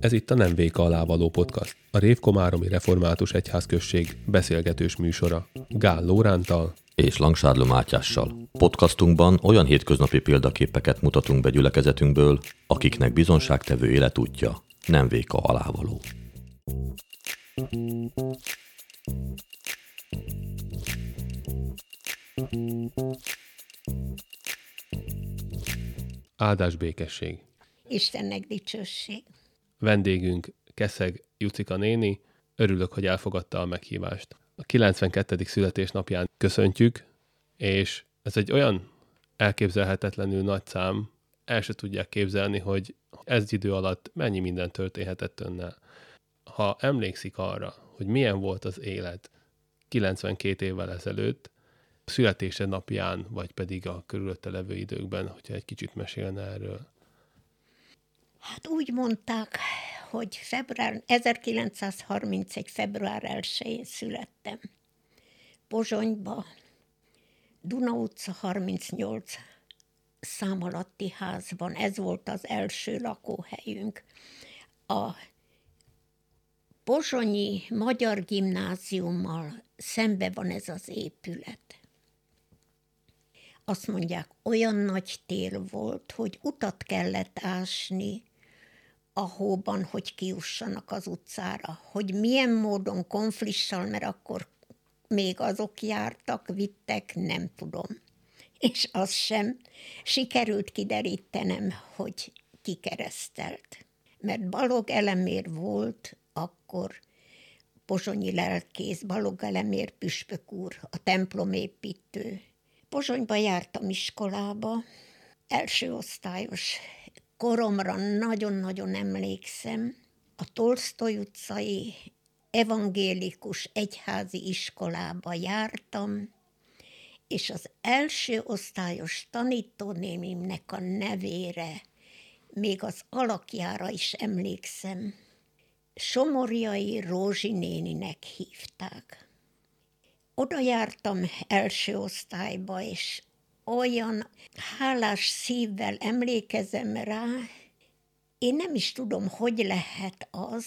Ez itt a Nem Véka alávaló podcast, a Révkomáromi Református Egyházközség beszélgetős műsora Gál Lórántal és Langsádló Mátyással. Podcastunkban olyan hétköznapi példaképeket mutatunk be gyülekezetünkből, akiknek bizonságtevő életútja nem véka alávaló. Áldás békesség. Istennek dicsőség. Vendégünk Keszeg Jucika néni, örülök, hogy elfogadta a meghívást. A 92. születésnapján köszöntjük, és ez egy olyan elképzelhetetlenül nagy szám, el se tudják képzelni, hogy ez idő alatt mennyi minden történhetett önnel. Ha emlékszik arra, hogy milyen volt az élet 92 évvel ezelőtt, születése napján, vagy pedig a körülötte levő időkben, hogyha egy kicsit mesélne erről. Hát úgy mondták, hogy február, 1931. február 1-én születtem. Pozsonyba, Duna utca 38 szám alatti házban. Ez volt az első lakóhelyünk. A Pozsonyi Magyar Gimnáziummal szembe van ez az épület. Azt mondják, olyan nagy tél volt, hogy utat kellett ásni a hóban, hogy kiussanak az utcára. Hogy milyen módon konflissal, mert akkor még azok jártak, vittek, nem tudom. És az sem sikerült kiderítenem, hogy kikeresztelt. Mert Balog elemér volt akkor pozsonyi lelkész, Balog elemér püspök úr, a templomépítő. Pozsonyba jártam iskolába, első osztályos koromra nagyon-nagyon emlékszem. A Tolstoy utcai evangélikus egyházi iskolába jártam, és az első osztályos tanítónémimnek a nevére, még az alakjára is emlékszem, Somorjai Rózsi néninek hívták. Oda jártam első osztályba, és olyan hálás szívvel emlékezem rá, én nem is tudom, hogy lehet az,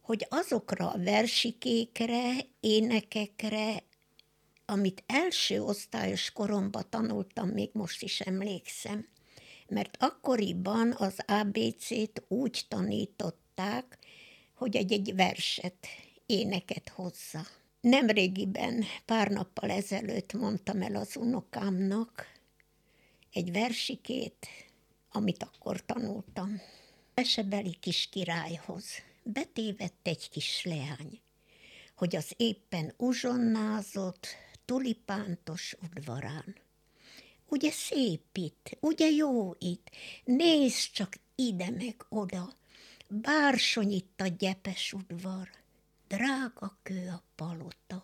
hogy azokra a versikékre, énekekre, amit első osztályos koromban tanultam, még most is emlékszem, mert akkoriban az ABC-t úgy tanították, hogy egy-egy verset, éneket hozza. Nemrégiben, pár nappal ezelőtt mondtam el az unokámnak egy versikét, amit akkor tanultam. Esebeli kis királyhoz betévett egy kis leány, hogy az éppen uzsonnázott, tulipántos udvarán. Ugye szép itt, ugye jó itt, nézd csak ide meg oda, bársony itt a gyepes udvar, drága kő a palota.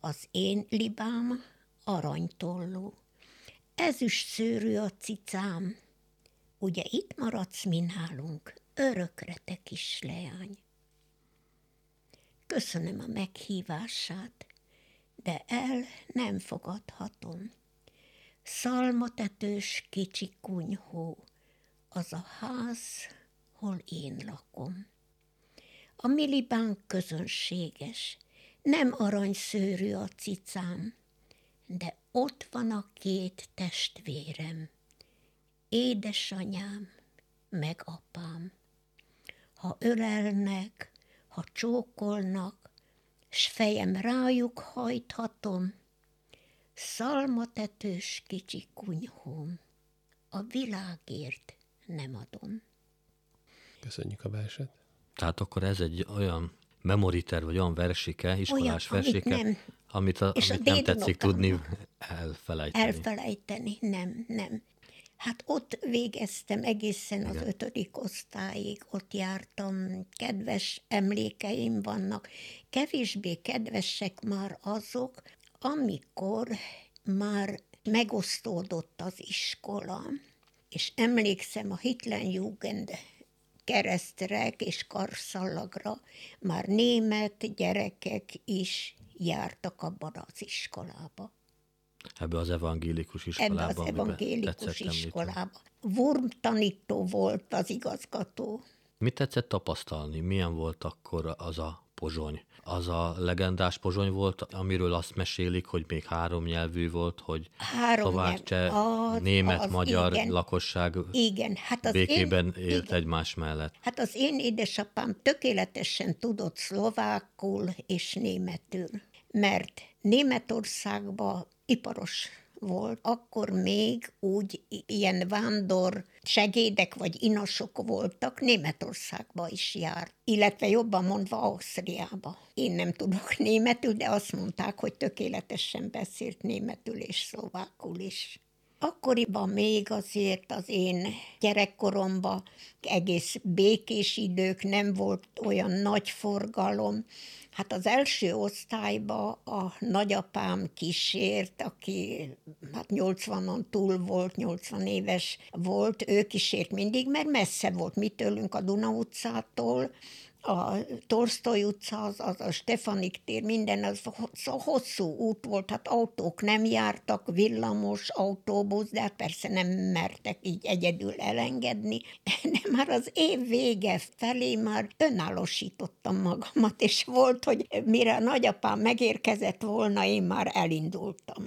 Az én libám aranytolló, ezüst szőrű a cicám, ugye itt maradsz mi nálunk, örökre te kis leány. Köszönöm a meghívását, de el nem fogadhatom. Szalmatetős kicsi kunyhó, az a ház, hol én lakom. A milibánk közönséges, nem aranyszőrű a cicám, de ott van a két testvérem, édesanyám meg apám. Ha ölelnek, ha csókolnak, s fejem rájuk hajthatom, szalmatetős kicsi kunyhóm, a világért nem adom. Köszönjük a verset. Tehát akkor ez egy olyan memoriter, vagy olyan versike, iskolás olyan, versike, amit nem, amit, a, és amit a nem tetszik tudni elfelejteni. Elfelejteni, nem, nem. Hát ott végeztem egészen Igen. az ötödik osztályig, ott jártam, kedves emlékeim vannak. Kevésbé kedvesek már azok, amikor már megosztódott az iskola, és emlékszem a Hitlenjugend keresztrek és karszallagra már német gyerekek is jártak abban az iskolába. Ebbe az evangélikus iskolába. Ebbe az evangélikus iskolába. Wurm tanító volt az igazgató. Mit tetszett tapasztalni? Milyen volt akkor az a pozsony? Az a legendás pozsony volt, amiről azt mesélik, hogy még három nyelvű volt, hogy három szlovák, cseh, német, az, magyar igen, lakosság igen, hát az békében én, élt igen. egymás mellett. Hát az én édesapám tökéletesen tudott szlovákul és németül, mert Németországban iparos volt, akkor még úgy ilyen vándor segédek vagy inasok voltak, Németországba is járt, illetve jobban mondva Ausztriába. Én nem tudok németül, de azt mondták, hogy tökéletesen beszélt németül és szlovákul is. Akkoriban még azért az én gyerekkoromban egész békés idők, nem volt olyan nagy forgalom, Hát az első osztályba a nagyapám kísért, aki hát 80-on túl volt, 80 éves volt, ő kísért mindig, mert messze volt mi tőlünk a Duna utcától, a Torsztoly utca, az, az a Stefanik tér, minden, az hosszú út volt, hát autók nem jártak, villamos, autóbusz, de hát persze nem mertek így egyedül elengedni, de már az év vége felé már önállósítottam magamat, és volt, hogy mire a nagyapám megérkezett volna, én már elindultam.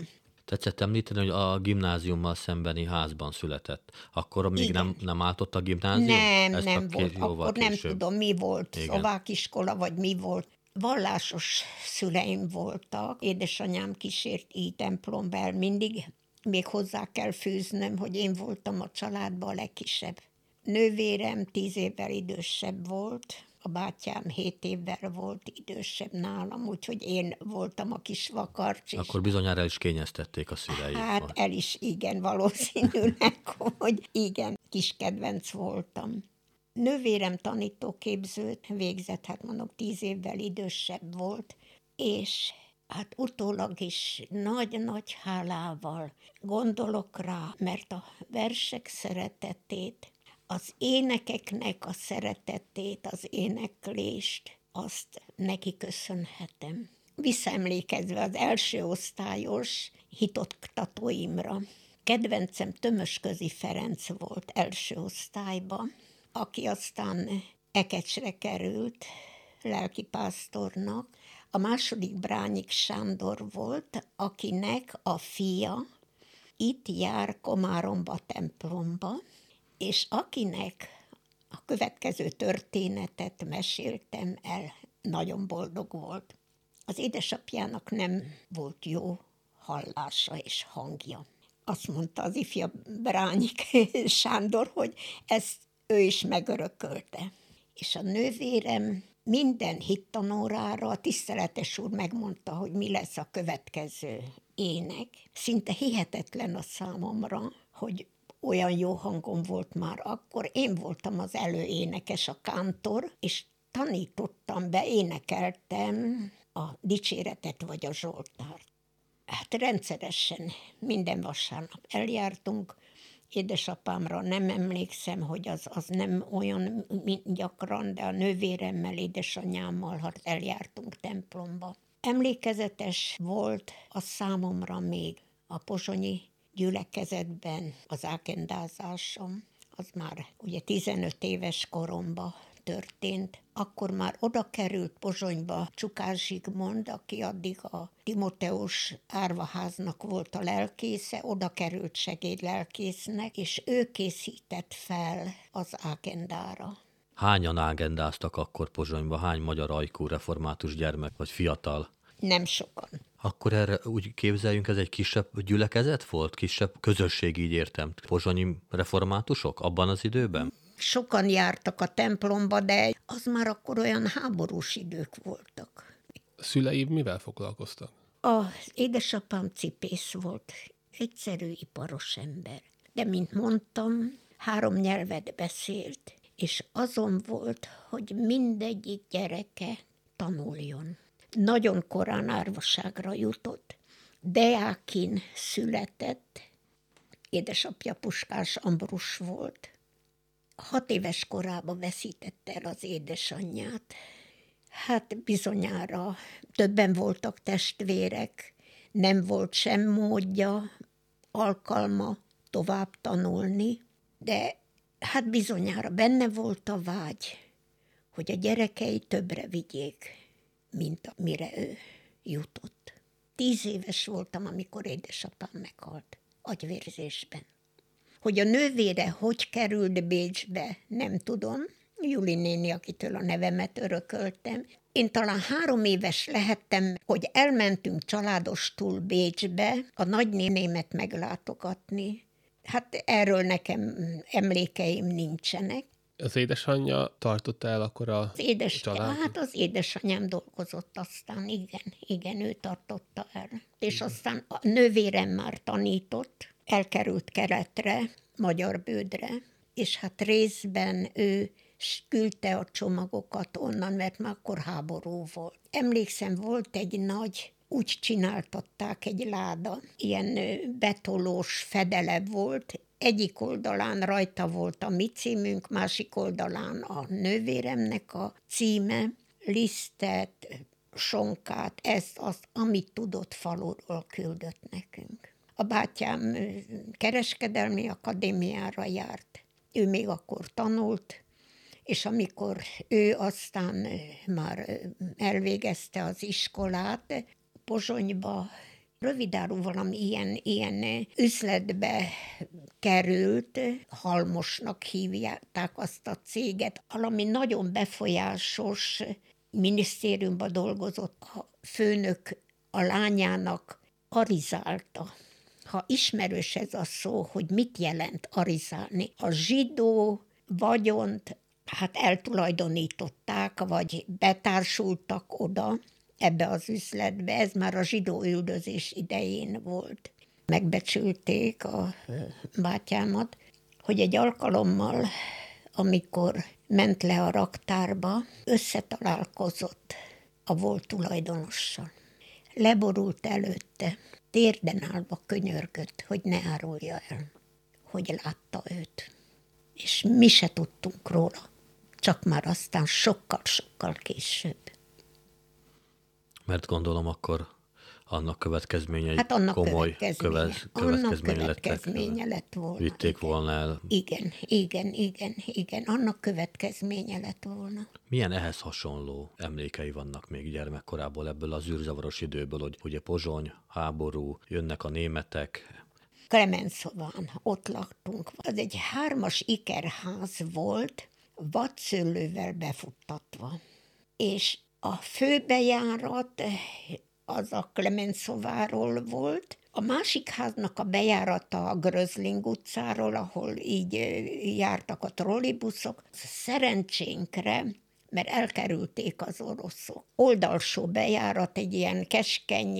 Tetszett említeni, hogy a gimnáziummal szembeni házban született. Akkor még nem, nem álltott a gimnázium? Nem, Ezt nem volt. Akkor később. nem tudom, mi volt. Igen. Szlovák iskola, vagy mi volt. Vallásos szüleim voltak. Édesanyám kísért így templomba el mindig. Még hozzá kell fűznöm, hogy én voltam a családban a legkisebb. Nővérem tíz évvel idősebb volt, a bátyám hét évvel volt idősebb nálam, úgyhogy én voltam a kis vakarcs. Akkor bizonyára el is kényeztették a szüleik. Hát el is, igen, valószínűleg, hogy igen, kis kedvenc voltam. Nővérem tanítóképzőt végzett, hát mondom, tíz évvel idősebb volt, és hát utólag is nagy-nagy hálával gondolok rá, mert a versek szeretetét, az énekeknek a szeretetét, az éneklést, azt neki köszönhetem. Visszaemlékezve az első osztályos hitoktatóimra, kedvencem Tömösközi Ferenc volt első osztályba, aki aztán Ekecsre került lelkipásztornak. A második Brányik Sándor volt, akinek a fia itt jár Komáromba templomba, és akinek a következő történetet meséltem el, nagyon boldog volt. Az édesapjának nem volt jó hallása és hangja. Azt mondta az ifja Brányik Sándor, hogy ezt ő is megörökölte. És a nővérem minden hittanórára a tiszteletes úr megmondta, hogy mi lesz a következő ének. Szinte hihetetlen a számomra, hogy olyan jó hangom volt már akkor. Én voltam az előénekes, a kántor, és tanítottam be, énekeltem a dicséretet vagy a Zsoltárt. Hát rendszeresen minden vasárnap eljártunk, édesapámra nem emlékszem, hogy az, az nem olyan gyakran, de a nővéremmel, édesanyámmal hát eljártunk templomba. Emlékezetes volt a számomra még a pozsonyi gyülekezetben az ákendázásom, az már ugye 15 éves koromba történt, akkor már oda került Pozsonyba Csukás Zsigmond, aki addig a Timoteus árvaháznak volt a lelkésze, oda került segédlelkésznek, és ő készített fel az ágendára. Hányan ágendáztak akkor Pozsonyba? Hány magyar ajkú református gyermek vagy fiatal? Nem sokan. Akkor erre úgy képzeljünk, ez egy kisebb gyülekezet volt? Kisebb közösség, így értem. Pozsonyi reformátusok abban az időben? Sokan jártak a templomba, de az már akkor olyan háborús idők voltak. A szüleid mivel foglalkoztak? Az édesapám cipész volt, egyszerű iparos ember. De, mint mondtam, három nyelvet beszélt, és azon volt, hogy mindegyik gyereke tanuljon nagyon korán árvaságra jutott. Deákin született, édesapja Puskás Ambrus volt. Hat éves korában veszítette el az édesanyját. Hát bizonyára többen voltak testvérek, nem volt sem módja, alkalma tovább tanulni, de hát bizonyára benne volt a vágy, hogy a gyerekei többre vigyék, mint amire ő jutott. Tíz éves voltam, amikor édesapám meghalt, agyvérzésben. Hogy a nővére hogy került Bécsbe, nem tudom. Juli néni, akitől a nevemet örököltem. Én talán három éves lehettem, hogy elmentünk családostul Bécsbe a nagynénémet meglátogatni. Hát erről nekem emlékeim nincsenek. Az édesanyja tartotta el akkor a az édes, család? Hát az édesanyám dolgozott aztán, igen, igen, ő tartotta el. És aztán a nővérem már tanított, elkerült keretre, magyar bődre, és hát részben ő küldte a csomagokat onnan, mert már akkor háború volt. Emlékszem, volt egy nagy úgy csináltatták egy láda, ilyen betolós fedele volt, egyik oldalán rajta volt a mi címünk, másik oldalán a nővéremnek a címe, lisztet, sonkát, ezt, azt, amit tudott faluról küldött nekünk. A bátyám kereskedelmi akadémiára járt. Ő még akkor tanult, és amikor ő aztán már elvégezte az iskolát, Pozsonyba. Rövidáról valami ilyen, ilyen üzletbe került, halmosnak hívják azt a céget, valami nagyon befolyásos minisztériumban dolgozott a főnök a lányának arizálta. Ha ismerős ez a szó, hogy mit jelent arizálni, a zsidó vagyont hát eltulajdonították, vagy betársultak oda, ebbe az üzletbe, ez már a zsidó üldözés idején volt. Megbecsülték a bátyámat, hogy egy alkalommal, amikor ment le a raktárba, összetalálkozott a volt tulajdonossal. Leborult előtte, térden állva könyörgött, hogy ne árulja el, hogy látta őt. És mi se tudtunk róla, csak már aztán sokkal-sokkal később. Mert gondolom akkor annak következményei hát annak komoly következménye. Követ, következménye, annak következménye lett volna. Vitték igen. volna el. Igen, igen, igen, igen, annak következménye lett volna. Milyen ehhez hasonló emlékei vannak még gyermekkorából ebből az űrzavaros időből, hogy ugye Pozsony, háború, jönnek a németek, Klemenszován, ott laktunk. Az egy hármas ikerház volt, vadszőlővel befuttatva. És a főbejárat az a Clemenszováról volt, a másik háznak a bejárata a Grözling utcáról, ahol így jártak a trollibuszok. Szerencsénkre, mert elkerülték az oroszok. Oldalsó bejárat egy ilyen keskeny,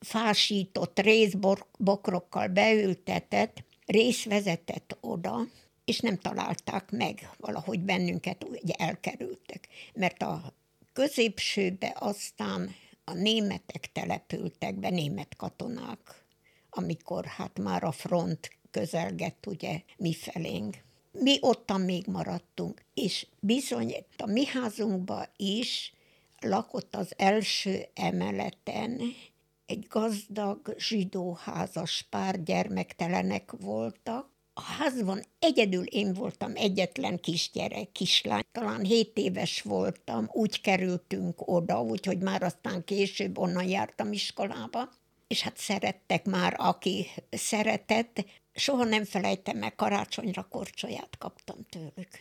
fásított részbokrokkal beültetett, rész vezetett oda, és nem találták meg valahogy bennünket, ugye elkerültek. Mert a középsőbe aztán a németek települtek be, német katonák, amikor hát már a front közelgett ugye mi felénk. Mi ottan még maradtunk, és bizony a mi házunkban is lakott az első emeleten egy gazdag zsidó házas pár gyermektelenek voltak, a házban egyedül én voltam egyetlen kisgyerek, kislány. Talán 7 éves voltam, úgy kerültünk oda, úgyhogy már aztán később onnan jártam iskolába. És hát szerettek már, aki szeretett. Soha nem felejtem meg, karácsonyra korcsolyát kaptam tőlük.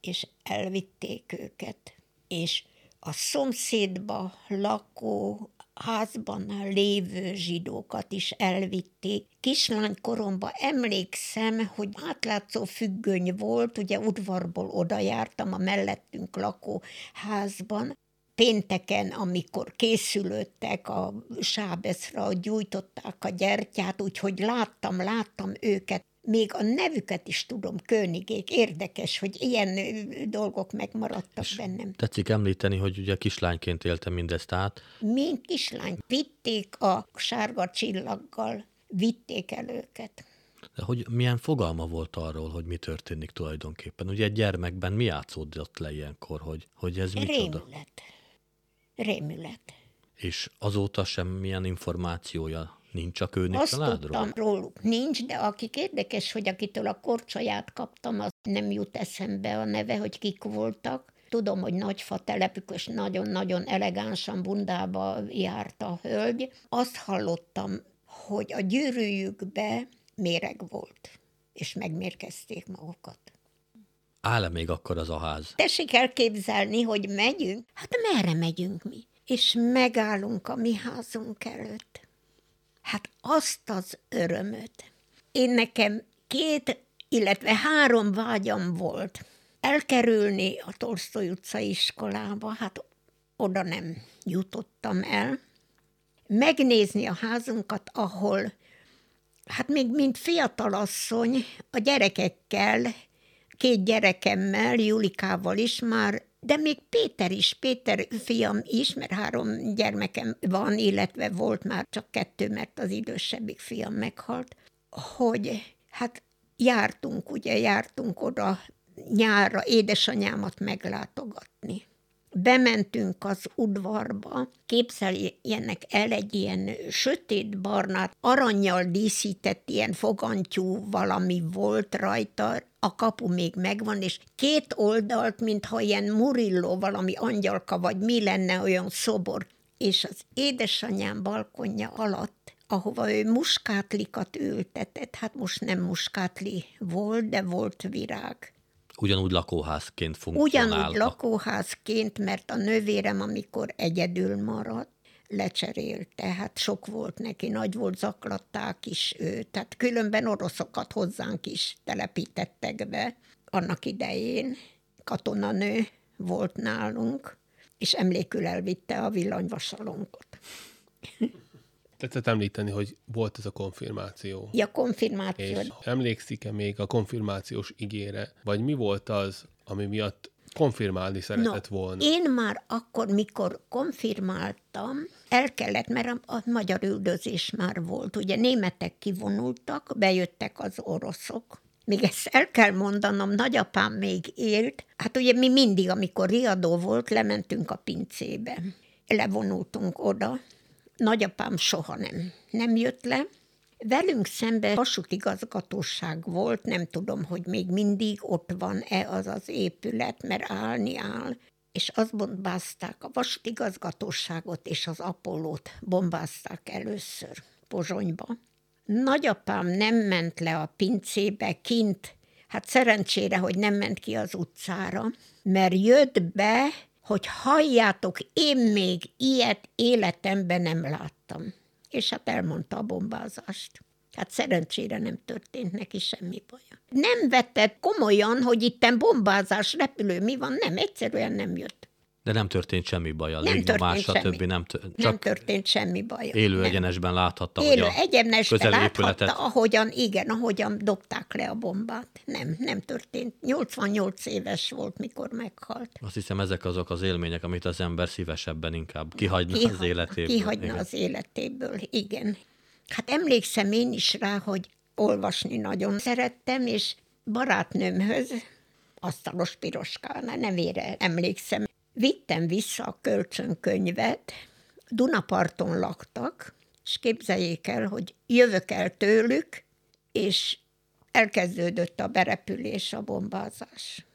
És elvitték őket. És a szomszédba lakó házban lévő zsidókat is elvitték. Kislánykoromban emlékszem, hogy átlátszó függöny volt, ugye udvarból oda jártam a mellettünk lakó házban, pénteken, amikor készülöttek a sábeszra, gyújtották a gyertyát, úgyhogy láttam, láttam őket még a nevüket is tudom, Königék. Érdekes, hogy ilyen dolgok megmaradtak És bennem. Tetszik említeni, hogy ugye kislányként éltem mindezt át. Mint kislány. Vitték a sárga csillaggal, vitték el őket. De hogy milyen fogalma volt arról, hogy mi történik tulajdonképpen? Ugye egy gyermekben mi játszódott le ilyenkor, hogy, hogy ez Rémület. Rémület. És azóta semmilyen információja nincs a Kőni Azt családról? tudtam róluk, nincs, de akik érdekes, hogy akitől a korcsaját kaptam, az nem jut eszembe a neve, hogy kik voltak. Tudom, hogy nagyfa telepük, és nagyon-nagyon elegánsan bundába járt a hölgy. Azt hallottam, hogy a gyűrűjükbe méreg volt, és megmérkezték magukat. Áll-e még akkor az a ház? Tessék elképzelni, hogy megyünk. Hát merre megyünk mi? És megállunk a mi házunk előtt. Hát azt az örömöt. Én nekem két, illetve három vágyam volt. Elkerülni a Tolstoy utca iskolába, hát oda nem jutottam el. Megnézni a házunkat, ahol, hát még mint fiatalasszony, a gyerekekkel, két gyerekemmel, Julikával is már de még Péter is, Péter fiam is, mert három gyermekem van, illetve volt már csak kettő, mert az idősebbik fiam meghalt, hogy hát jártunk, ugye jártunk oda nyárra édesanyámat meglátogatni. Bementünk az udvarba, képzeljenek el egy ilyen sötét barnát, aranyjal díszített ilyen fogantyú valami volt rajta, a kapu még megvan, és két oldalt, mintha ilyen Murillo, valami angyalka, vagy mi lenne olyan szobor, és az édesanyám balkonja alatt, ahova ő muskátlikat ültetett, hát most nem muskátli volt, de volt virág. Ugyanúgy lakóházként funkcionáltak. Ugyanúgy lakóházként, mert a nővérem, amikor egyedül maradt, lecserélte, hát sok volt neki, nagy volt, zaklatták is őt, tehát különben oroszokat hozzánk is telepítettek be annak idején. Katonanő volt nálunk, és emlékül elvitte a villanyvasalónkot. Tetszett említeni, hogy volt ez a konfirmáció. Ja, konfirmáció. És emlékszik-e még a konfirmációs igére, vagy mi volt az, ami miatt konfirmálni szeretett no, volna? Én már akkor, mikor konfirmáltam, el kellett, mert a, magyar üldözés már volt. Ugye németek kivonultak, bejöttek az oroszok, még ezt el kell mondanom, nagyapám még élt. Hát ugye mi mindig, amikor riadó volt, lementünk a pincébe. Levonultunk oda. Nagyapám soha nem, nem jött le. Velünk szemben vasútigazgatóság volt, nem tudom, hogy még mindig ott van-e az az épület, mert állni áll, és azt bombázták, a vasútigazgatóságot és az Apollót bombázták először Pozsonyba. Nagyapám nem ment le a pincébe kint, hát szerencsére, hogy nem ment ki az utcára, mert jött be, hogy halljátok, én még ilyet életemben nem láttam és hát elmondta a bombázást. Hát szerencsére nem történt neki semmi baja. Nem vette komolyan, hogy itten bombázás, repülő, mi van, nem, egyszerűen nem jött. De nem történt semmi baja, nem légnyomás, stb. Nem, t- csak nem történt semmi baja. Élő nem. egyenesben láthatta, élő hogy a egyenesben láthatta, ahogyan, igen, ahogyan dobták le a bombát. Nem, nem történt. 88 éves volt, mikor meghalt. Azt hiszem, ezek azok az élmények, amit az ember szívesebben inkább kihagyna Kihagy, az életéből. Kihagyna igen. az életéből, igen. Hát emlékszem én is rá, hogy olvasni nagyon szerettem, és barátnőmhöz, asztalos piroskánál nevére emlékszem, Vittem vissza a kölcsönkönyvet, Dunaparton laktak, és képzeljék el, hogy jövök el tőlük, és elkezdődött a berepülés, a bombázás.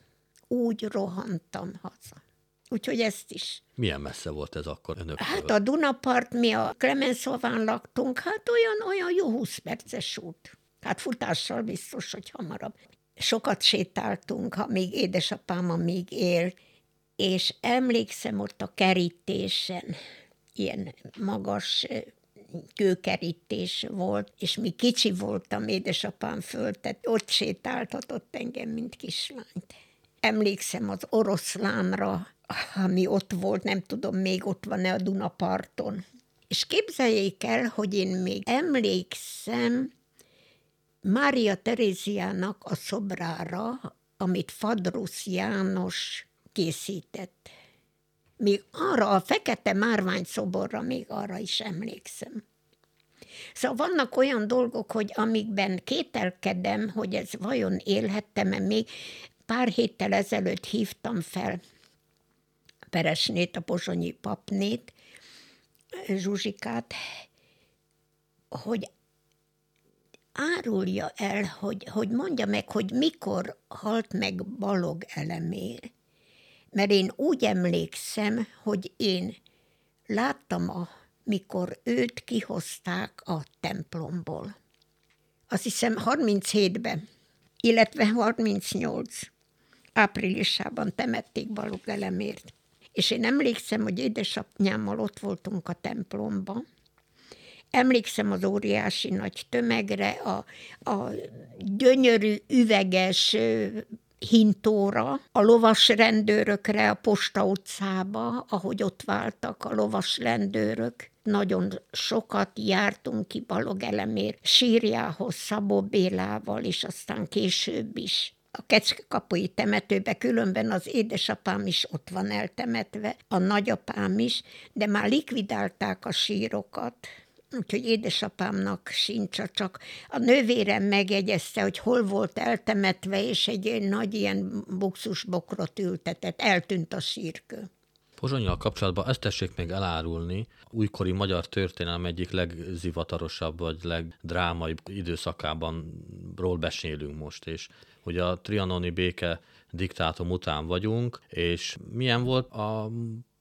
Úgy rohantam haza. Úgyhogy ezt is. Milyen messze volt ez akkor önöktől? Hát a Dunapart, mi a Klemenszován laktunk, hát olyan, olyan jó 20 perces út. Hát futással biztos, hogy hamarabb. Sokat sétáltunk, ha még édesapám még él, és emlékszem ott a kerítésen, ilyen magas kőkerítés volt, és mi kicsi voltam, édesapám föltett, ott sétáltatott engem, mint kislányt. Emlékszem az oroszlánra, ami ott volt, nem tudom, még ott van-e a Dunaparton. És képzeljék el, hogy én még emlékszem Mária Teréziának a szobrára, amit Fadrusz János készített. Még arra a fekete márvány szoborra még arra is emlékszem. Szóval vannak olyan dolgok, hogy amikben kételkedem, hogy ez vajon élhettem-e még. Pár héttel ezelőtt hívtam fel Peresnét, a pozsonyi papnét, Zsuzsikát, hogy árulja el, hogy, hogy mondja meg, hogy mikor halt meg Balog elemér. Mert én úgy emlékszem, hogy én láttam, a, mikor őt kihozták a templomból. Azt hiszem 37-ben, illetve 38 áprilisában temették Balog elemért. És én emlékszem, hogy édesapnyámmal ott voltunk a templomban, Emlékszem az óriási nagy tömegre, a, a gyönyörű üveges hintóra, a lovas rendőrökre a Posta utcába, ahogy ott váltak a lovas rendőrök. Nagyon sokat jártunk ki Balogelemér sírjához Szabó Bélával, és aztán később is a Kecskekapuji temetőbe, különben az édesapám is ott van eltemetve, a nagyapám is, de már likvidálták a sírokat, úgyhogy édesapámnak sincs, csak a nővérem megegyezte, hogy hol volt eltemetve, és egy nagy ilyen buxusbokrot ültetett, eltűnt a sírkő. Pozsonyjal kapcsolatban ezt tessék még elárulni, újkori magyar történelem egyik legzivatarosabb vagy legdrámaibb időszakában ról beszélünk most, és hogy a trianoni béke diktátum után vagyunk, és milyen volt a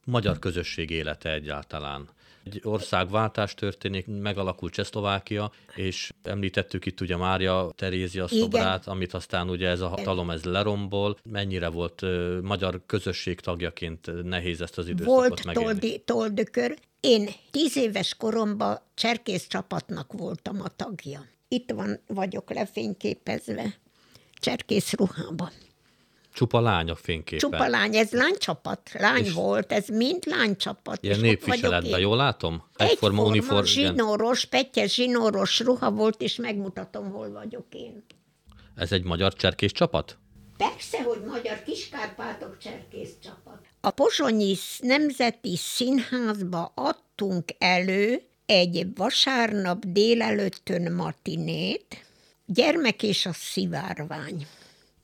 magyar közösség élete egyáltalán egy országváltás történik, megalakul Csehszlovákia, és említettük itt ugye Mária Terézia szobrát, Igen. amit aztán ugye ez a hatalom ez lerombol. Mennyire volt uh, magyar közösség tagjaként nehéz ezt az időszakot Volt toldi, toldökör. Én tíz éves koromban cserkész csapatnak voltam a tagja. Itt van, vagyok lefényképezve, cserkész ruhában. Csupa lányok fényképen. Csupa lány, ez lánycsapat, lány és volt, ez mind lánycsapat. Ilyen népviseletben, jól látom? Egyforma uniform. zsinóros, pettyes zsinóros ruha volt, és megmutatom, hol vagyok én. Ez egy magyar cserkész csapat? Persze, hogy magyar kiskárpátok cserkész csapat. A Pozsonyi Nemzeti Színházba adtunk elő egy vasárnap délelőttön matinét, Gyermek és a szivárvány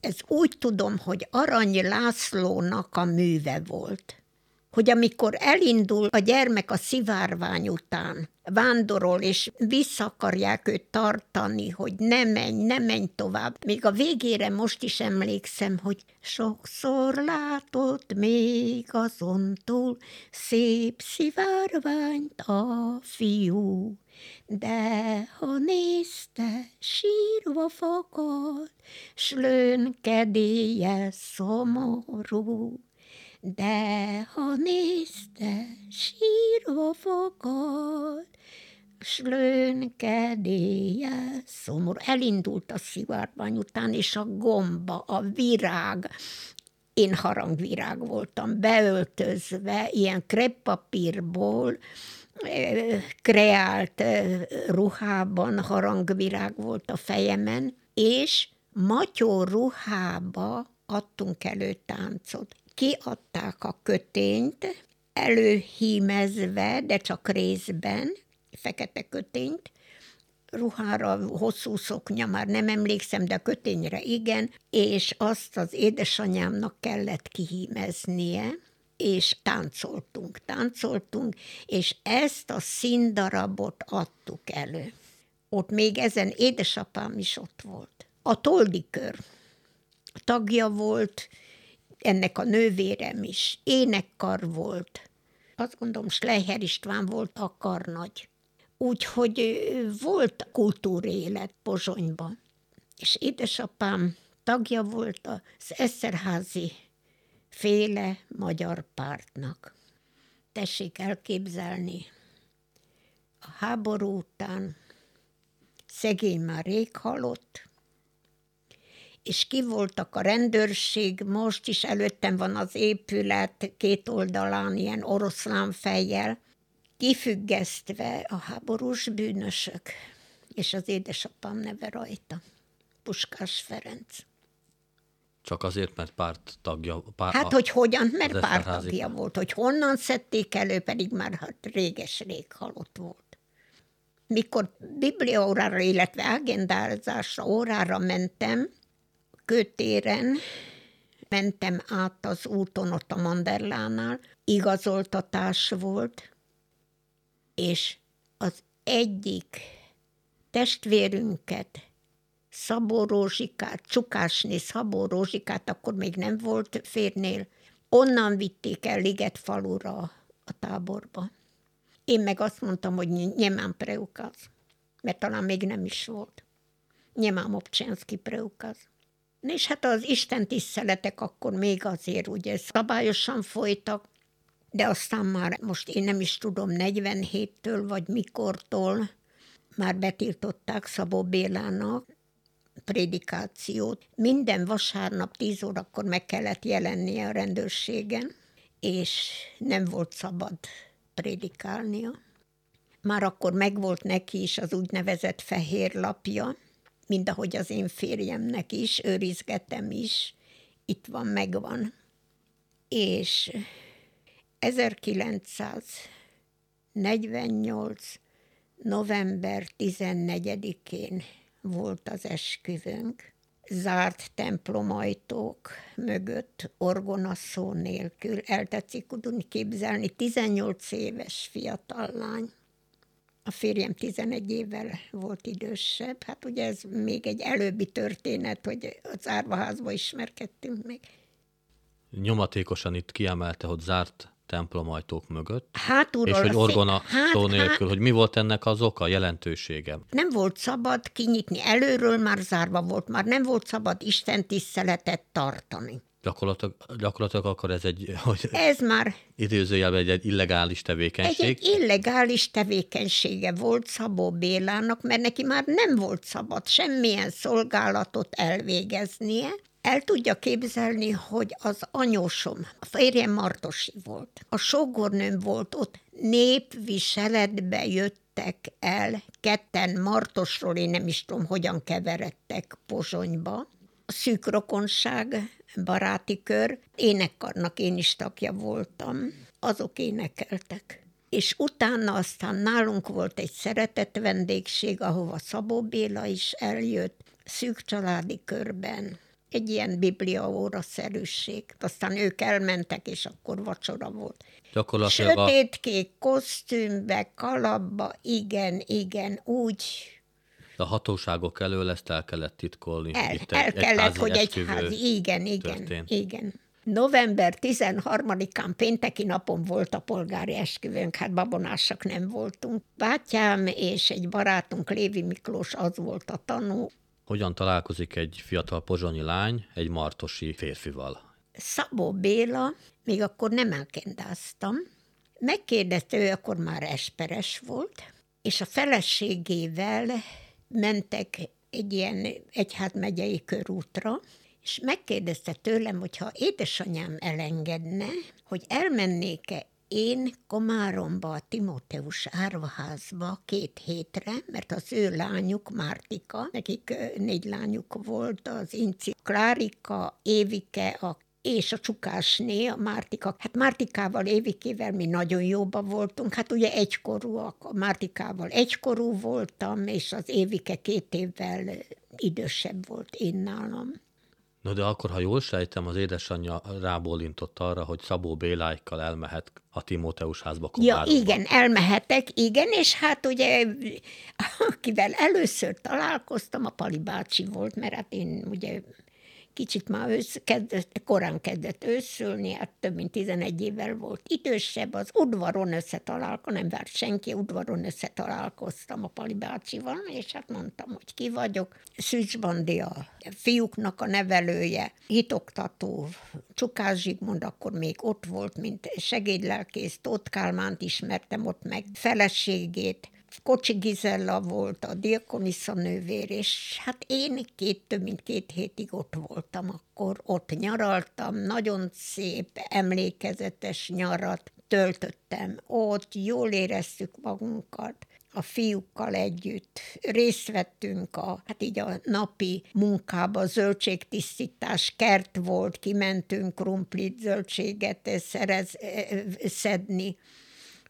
ez úgy tudom, hogy Arany Lászlónak a műve volt hogy amikor elindul a gyermek a szivárvány után, vándorol, és vissza akarják őt tartani, hogy ne menj, ne menj tovább. Még a végére most is emlékszem, hogy sokszor látott még azon túl szép szivárványt a fiú, de ha nézte, sírva fakad, s lőnkedélye szomorú. De ha nézte, sírva fakad, s lőnkedélye szomorú. Elindult a szivárvány után, és a gomba, a virág, én harangvirág voltam, beöltözve, ilyen kreppapírból, kreált ruhában harangvirág volt a fejemen, és matyó ruhába adtunk elő táncot. Kiadták a kötényt, előhímezve, de csak részben, fekete kötényt, ruhára, hosszú szoknya, már nem emlékszem, de a kötényre igen, és azt az édesanyámnak kellett kihímeznie, és táncoltunk, táncoltunk, és ezt a színdarabot adtuk elő. Ott még ezen édesapám is ott volt. A Toldikör tagja volt, ennek a nővérem is, énekkar volt. Azt gondolom, Schleicher István volt a karnagy. Úgyhogy volt kultúrélet Pozsonyban. És édesapám tagja volt az Eszerházi féle magyar pártnak. Tessék elképzelni, a háború után szegény már rég halott, és ki voltak a rendőrség, most is előttem van az épület két oldalán ilyen oroszlán fejjel, kifüggesztve a háborús bűnösök, és az édesapám neve rajta, Puskás Ferenc. Csak azért, mert párt tagja. Pár, hát, hogy hogyan, mert párt tagja volt. Hogy honnan szedték elő, pedig már hát réges-rég halott volt. Mikor bibliaórára, illetve agendázásra, órára mentem, kötéren, mentem át az úton ott a Manderlánál, igazoltatás volt, és az egyik testvérünket, Szabó Rózsikát, Csukásné Szabó Rózsikát, akkor még nem volt férnél, onnan vitték el Liget falura a táborba. Én meg azt mondtam, hogy nyemám preukaz, mert talán még nem is volt. Nyemám obcsenszki preukaz. És hát az Isten tiszteletek akkor még azért ugye szabályosan folytak, de aztán már most én nem is tudom, 47-től vagy mikortól már betiltották Szabó Bélának prédikációt. Minden vasárnap 10 órakor meg kellett jelennie a rendőrségen, és nem volt szabad prédikálnia. Már akkor megvolt neki is az úgynevezett fehér lapja, mind ahogy az én férjemnek is, őrizgetem is, itt van, megvan. És 1948. november 14-én volt az esküvőnk, zárt templomajtók mögött, orgonaszó nélkül. Eltetszik tudni képzelni, 18 éves fiatal lány. A férjem 11 évvel volt idősebb, hát ugye ez még egy előbbi történet, hogy az árvaházba ismerkedtünk meg. Nyomatékosan itt kiemelte, hogy zárt templomajtók mögött, Hátulról és hogy orgona hát, szó nélkül, hát, hogy mi volt ennek az oka, jelentősége? Nem volt szabad kinyitni, előről már zárva volt, már nem volt szabad Isten tiszteletet tartani. Gyakorlatilag, gyakorlatilag akkor ez egy, hogy ez már időzőjelben egy, egy illegális tevékenység. Egy, egy illegális tevékenysége volt Szabó Bélának, mert neki már nem volt szabad semmilyen szolgálatot elvégeznie, el tudja képzelni, hogy az anyósom, a férjem Martosi volt, a sógornőm volt ott, népviseletbe jöttek el, ketten Martosról, én nem is tudom, hogyan keveredtek Pozsonyba, a szűk baráti kör, énekkarnak én is tagja voltam, azok énekeltek. És utána aztán nálunk volt egy szeretett vendégség, ahova Szabó Béla is eljött, szűk családi körben, egy ilyen bibliaóra-szerűség. Aztán ők elmentek, és akkor vacsora volt. Gyakorlatilag Sötétkék kosztümbe, kalapba, igen, igen, úgy. A hatóságok elől ezt el kellett titkolni. El, Itt el egy, kellett, egy hogy egy házi, igen, igen, történt. igen. November 13-án pénteki napon volt a polgári esküvőnk, hát babonásak nem voltunk. Bátyám és egy barátunk, Lévi Miklós, az volt a tanú. Hogyan találkozik egy fiatal pozsonyi lány egy martosi férfival? Szabó Béla, még akkor nem elkendáztam, megkérdezte, ő akkor már esperes volt, és a feleségével mentek egy ilyen egyházmegyei körútra, és megkérdezte tőlem, hogy ha édesanyám elengedne, hogy elmennék-e én Komáromba, a Timóteus árvaházba két hétre, mert az ő lányuk, Mártika, nekik négy lányuk volt, az Inci, Klárika, Évike, a és a csukásné, a Mártika. Hát Mártikával, Évikével mi nagyon jóba voltunk, hát ugye egykorúak, a Mártikával egykorú voltam, és az Évike két évvel idősebb volt én nálam. No de akkor, ha jól sejtem, az édesanyja rábólintott arra, hogy Szabó Béláikkal elmehet a Timóteus házba. Ja, igen, elmehetek, igen, és hát ugye, akivel először találkoztam, a Pali bácsi volt, mert hát én ugye kicsit már ősz, kezdett, korán kezdett őszülni, hát több mint 11 évvel volt idősebb, az udvaron összetalálkoztam, nem várt senki, udvaron összetalálkoztam a Pali bácsival, és hát mondtam, hogy ki vagyok. Szűcs Bandi a fiúknak a nevelője, hitoktató, Csukás Zsigmond akkor még ott volt, mint segédlelkész, Tóth Kálmánt ismertem ott meg, feleségét, Kocsi Gizella volt a diakonisza nővér, és hát én két, több mint két hétig ott voltam, akkor. Ott nyaraltam, nagyon szép, emlékezetes nyarat töltöttem. Ott, jól éreztük magunkat a fiúkkal együtt. Részt vettünk a, hát így a napi munkába, zöldségtisztítás, kert volt, kimentünk krumplit, zöldséget szerez, szedni,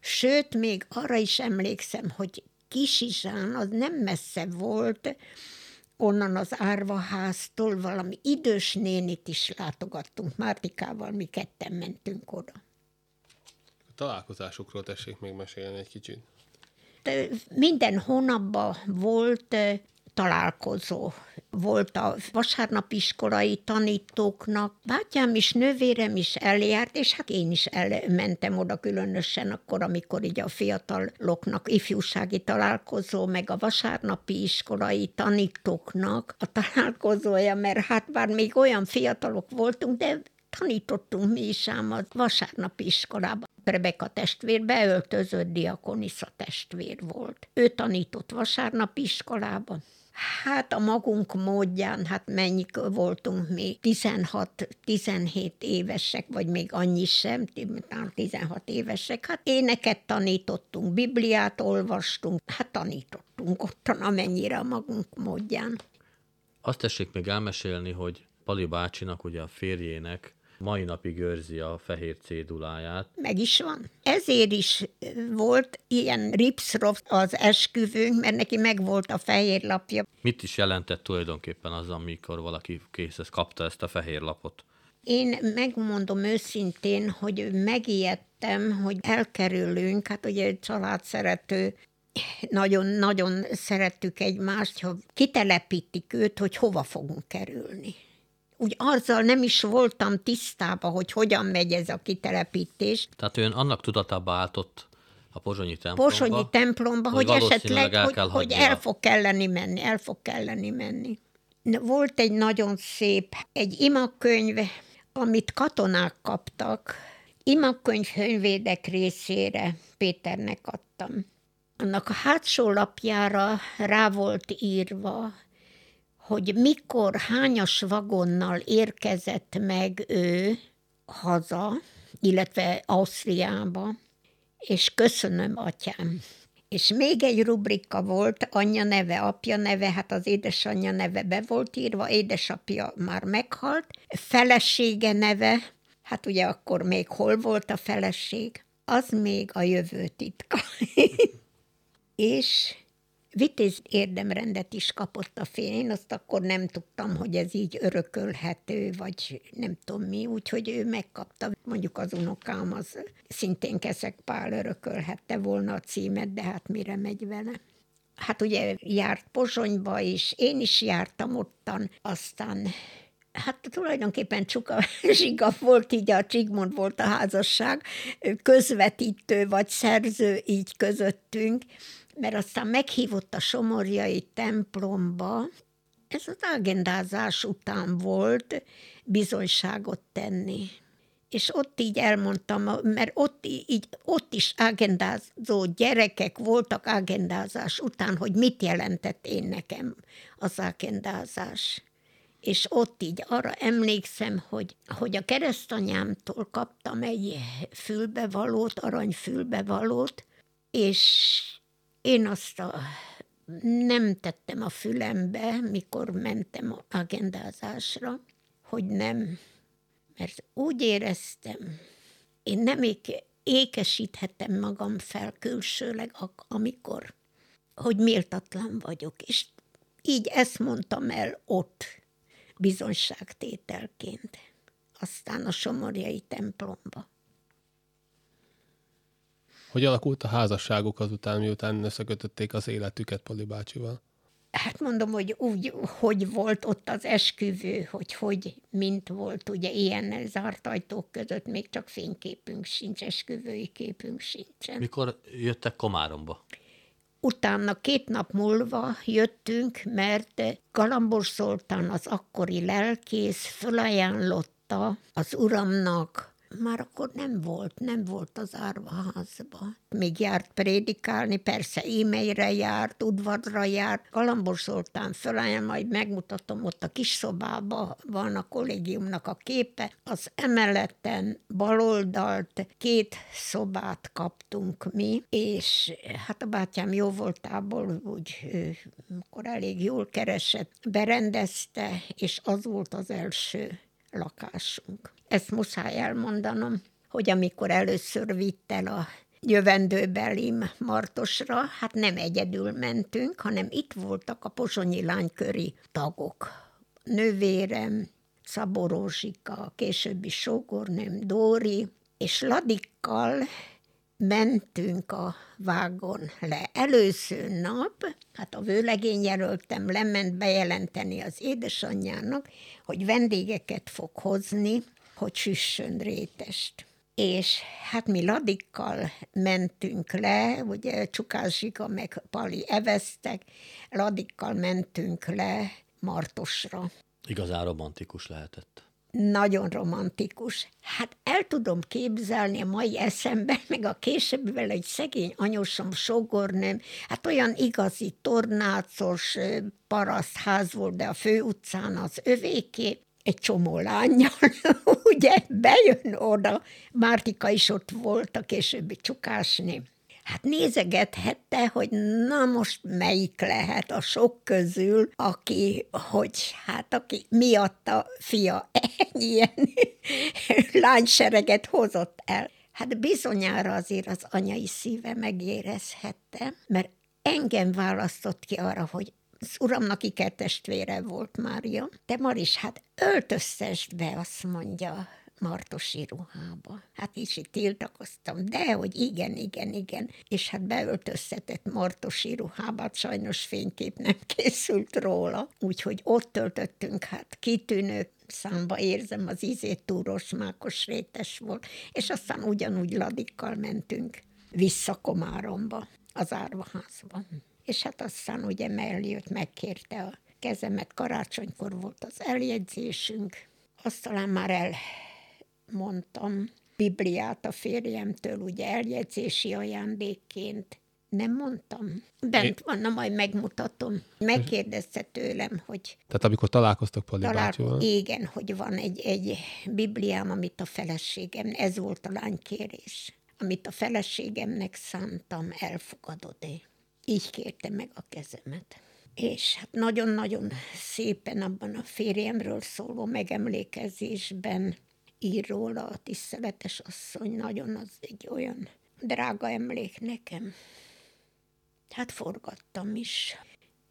Sőt, még arra is emlékszem, hogy Kisizsán az nem messze volt, onnan az árvaháztól valami idős nénit is látogattunk. Mártikával mi ketten mentünk oda. A találkozásukról tessék még mesélni egy kicsit. Minden hónapban volt találkozó. Volt a vasárnapiskolai tanítóknak. Bátyám is, nővérem is eljárt, és hát én is elmentem oda különösen akkor, amikor így a fiataloknak ifjúsági találkozó, meg a vasárnapi iskolai tanítóknak a találkozója, mert hát bár még olyan fiatalok voltunk, de tanítottunk mi is ám a vasárnapi iskolában. Rebeka testvér beöltözött diakonisza testvér volt. Ő tanított vasárnapi iskolában. Hát a magunk módján, hát mennyik voltunk mi, 16-17 évesek, vagy még annyi sem, 16 évesek. Hát éneket tanítottunk, Bibliát olvastunk, hát tanítottunk ottan, amennyire a magunk módján. Azt tessék még elmesélni, hogy Pali bácsinak, ugye a férjének mai napig őrzi a fehér céduláját. Meg is van. Ezért is volt ilyen ripsrof az esküvőnk, mert neki meg volt a fehér lapja. Mit is jelentett tulajdonképpen az, amikor valaki készhez kapta ezt a fehér lapot? Én megmondom őszintén, hogy megijedtem, hogy elkerülünk, hát ugye család szerető nagyon-nagyon szerettük egymást, ha kitelepítik őt, hogy hova fogunk kerülni úgy azzal nem is voltam tisztában, hogy hogyan megy ez a kitelepítés. Tehát ön annak tudatába álltott a pozsonyi templomba, pozsonyi templomba hogy, hogy esetleg, el hogy, hogy el fog kelleni menni, el fog kelleni menni. Volt egy nagyon szép, egy imakönyv, amit katonák kaptak, imakönyv hönyvédek részére Péternek adtam. Annak a hátsó lapjára rá volt írva, hogy mikor, hányas vagonnal érkezett meg ő haza, illetve Ausztriába, és köszönöm, atyám. És még egy rubrika volt, anyja neve, apja neve, hát az édesanyja neve be volt írva, édesapja már meghalt, felesége neve, hát ugye akkor még hol volt a feleség, az még a jövő titka. és vitéz érdemrendet is kapott a fény, én azt akkor nem tudtam, hogy ez így örökölhető, vagy nem tudom mi, úgyhogy ő megkapta. Mondjuk az unokám az szintén Keszek Pál örökölhette volna a címet, de hát mire megy vele. Hát ugye járt Pozsonyba is, én is jártam ottan, aztán Hát tulajdonképpen Csuka Zsiga volt, így a Csigmond volt a házasság, közvetítő vagy szerző így közöttünk, mert aztán meghívott a Somorjai templomba, ez az agendázás után volt bizonyságot tenni. És ott így elmondtam, mert ott, így, ott is agendázó gyerekek voltak agendázás után, hogy mit jelentett én nekem az agendázás. És ott így arra emlékszem, hogy, hogy a keresztanyámtól kaptam egy fülbevalót, aranyfülbevalót, és én azt a, nem tettem a fülembe, mikor mentem agendázásra, hogy nem, mert úgy éreztem, én nem éke, ékesíthetem magam fel külsőleg, amikor, hogy méltatlan vagyok. És így ezt mondtam el ott, bizonyságtételként. Aztán a Somorjai templomba. Hogy alakult a házasságuk azután, miután összekötötték az életüket Poli bácsival? Hát mondom, hogy úgy, hogy volt ott az esküvő, hogy hogy, mint volt, ugye ilyen zárt ajtók között, még csak fényképünk sincs, esküvői képünk sincsen. Mikor jöttek Komáromba? Utána két nap múlva jöttünk, mert Galambos Zoltán, az akkori lelkész, fölajánlotta az uramnak már akkor nem volt, nem volt az árvaházba. Még járt prédikálni, persze e-mailre járt, udvarra járt. Galambos Zoltán fölállja, majd megmutatom, ott a kis szobában van a kollégiumnak a képe. Az emeleten baloldalt két szobát kaptunk mi, és hát a bátyám jó voltából úgy akkor elég jól keresett, berendezte, és az volt az első lakásunk. Ezt muszáj elmondanom, hogy amikor először vitt el a jövendőbelim Martosra, hát nem egyedül mentünk, hanem itt voltak a pozsonyi lányköri tagok. Nővérem, Rózsika, későbbi sógornőm Dóri, és Ladikkal mentünk a vágon le. Előző nap, hát a vőlegény jelöltem lement bejelenteni az édesanyjának, hogy vendégeket fog hozni, hogy süssön rétest. És hát mi ladikkal mentünk le, ugye Csukás Zsiga meg Pali eveztek, ladikkal mentünk le Martosra. Igazán romantikus lehetett nagyon romantikus. Hát el tudom képzelni a mai eszemben, meg a későbbivel egy szegény anyósom, sogornőm, hát olyan igazi tornácos parasztház volt, de a főutcán az övéké, egy csomó lányjal, ugye bejön oda, Mártika is ott volt, a későbbi csukásné hát nézegethette, hogy na most melyik lehet a sok közül, aki, hogy hát aki miatta fia ennyi ilyen lánysereget hozott el. Hát bizonyára azért az anyai szíve megérezhette, mert engem választott ki arra, hogy az uramnak ikertestvére volt Mária. Te Maris, hát öltöztesd be, azt mondja martosi ruhába. Hát is itt tiltakoztam, de hogy igen, igen, igen. És hát beöltöztetett martosi ruhába, sajnos fénykép nem készült róla. Úgyhogy ott töltöttünk, hát kitűnő számba érzem, az ízét túros, mákos rétes volt, és aztán ugyanúgy ladikkal mentünk vissza Komáromba, az árvaházba. És hát aztán ugye megjött, megkérte a kezemet, karácsonykor volt az eljegyzésünk, azt talán már el mondtam Bibliát a férjemtől, ugye eljegyzési ajándékként. Nem mondtam. Bent van, na majd megmutatom. Megkérdezte tőlem, hogy... Tehát amikor találkoztak Pali talál... Igen, hogy van egy, egy Bibliám, amit a feleségem, ez volt a lánykérés, amit a feleségemnek szántam, elfogadod-e? Így kérte meg a kezemet. És hát nagyon-nagyon szépen abban a férjemről szóló megemlékezésben ír róla a tiszteletes asszony, nagyon az egy olyan drága emlék nekem. Hát forgattam is.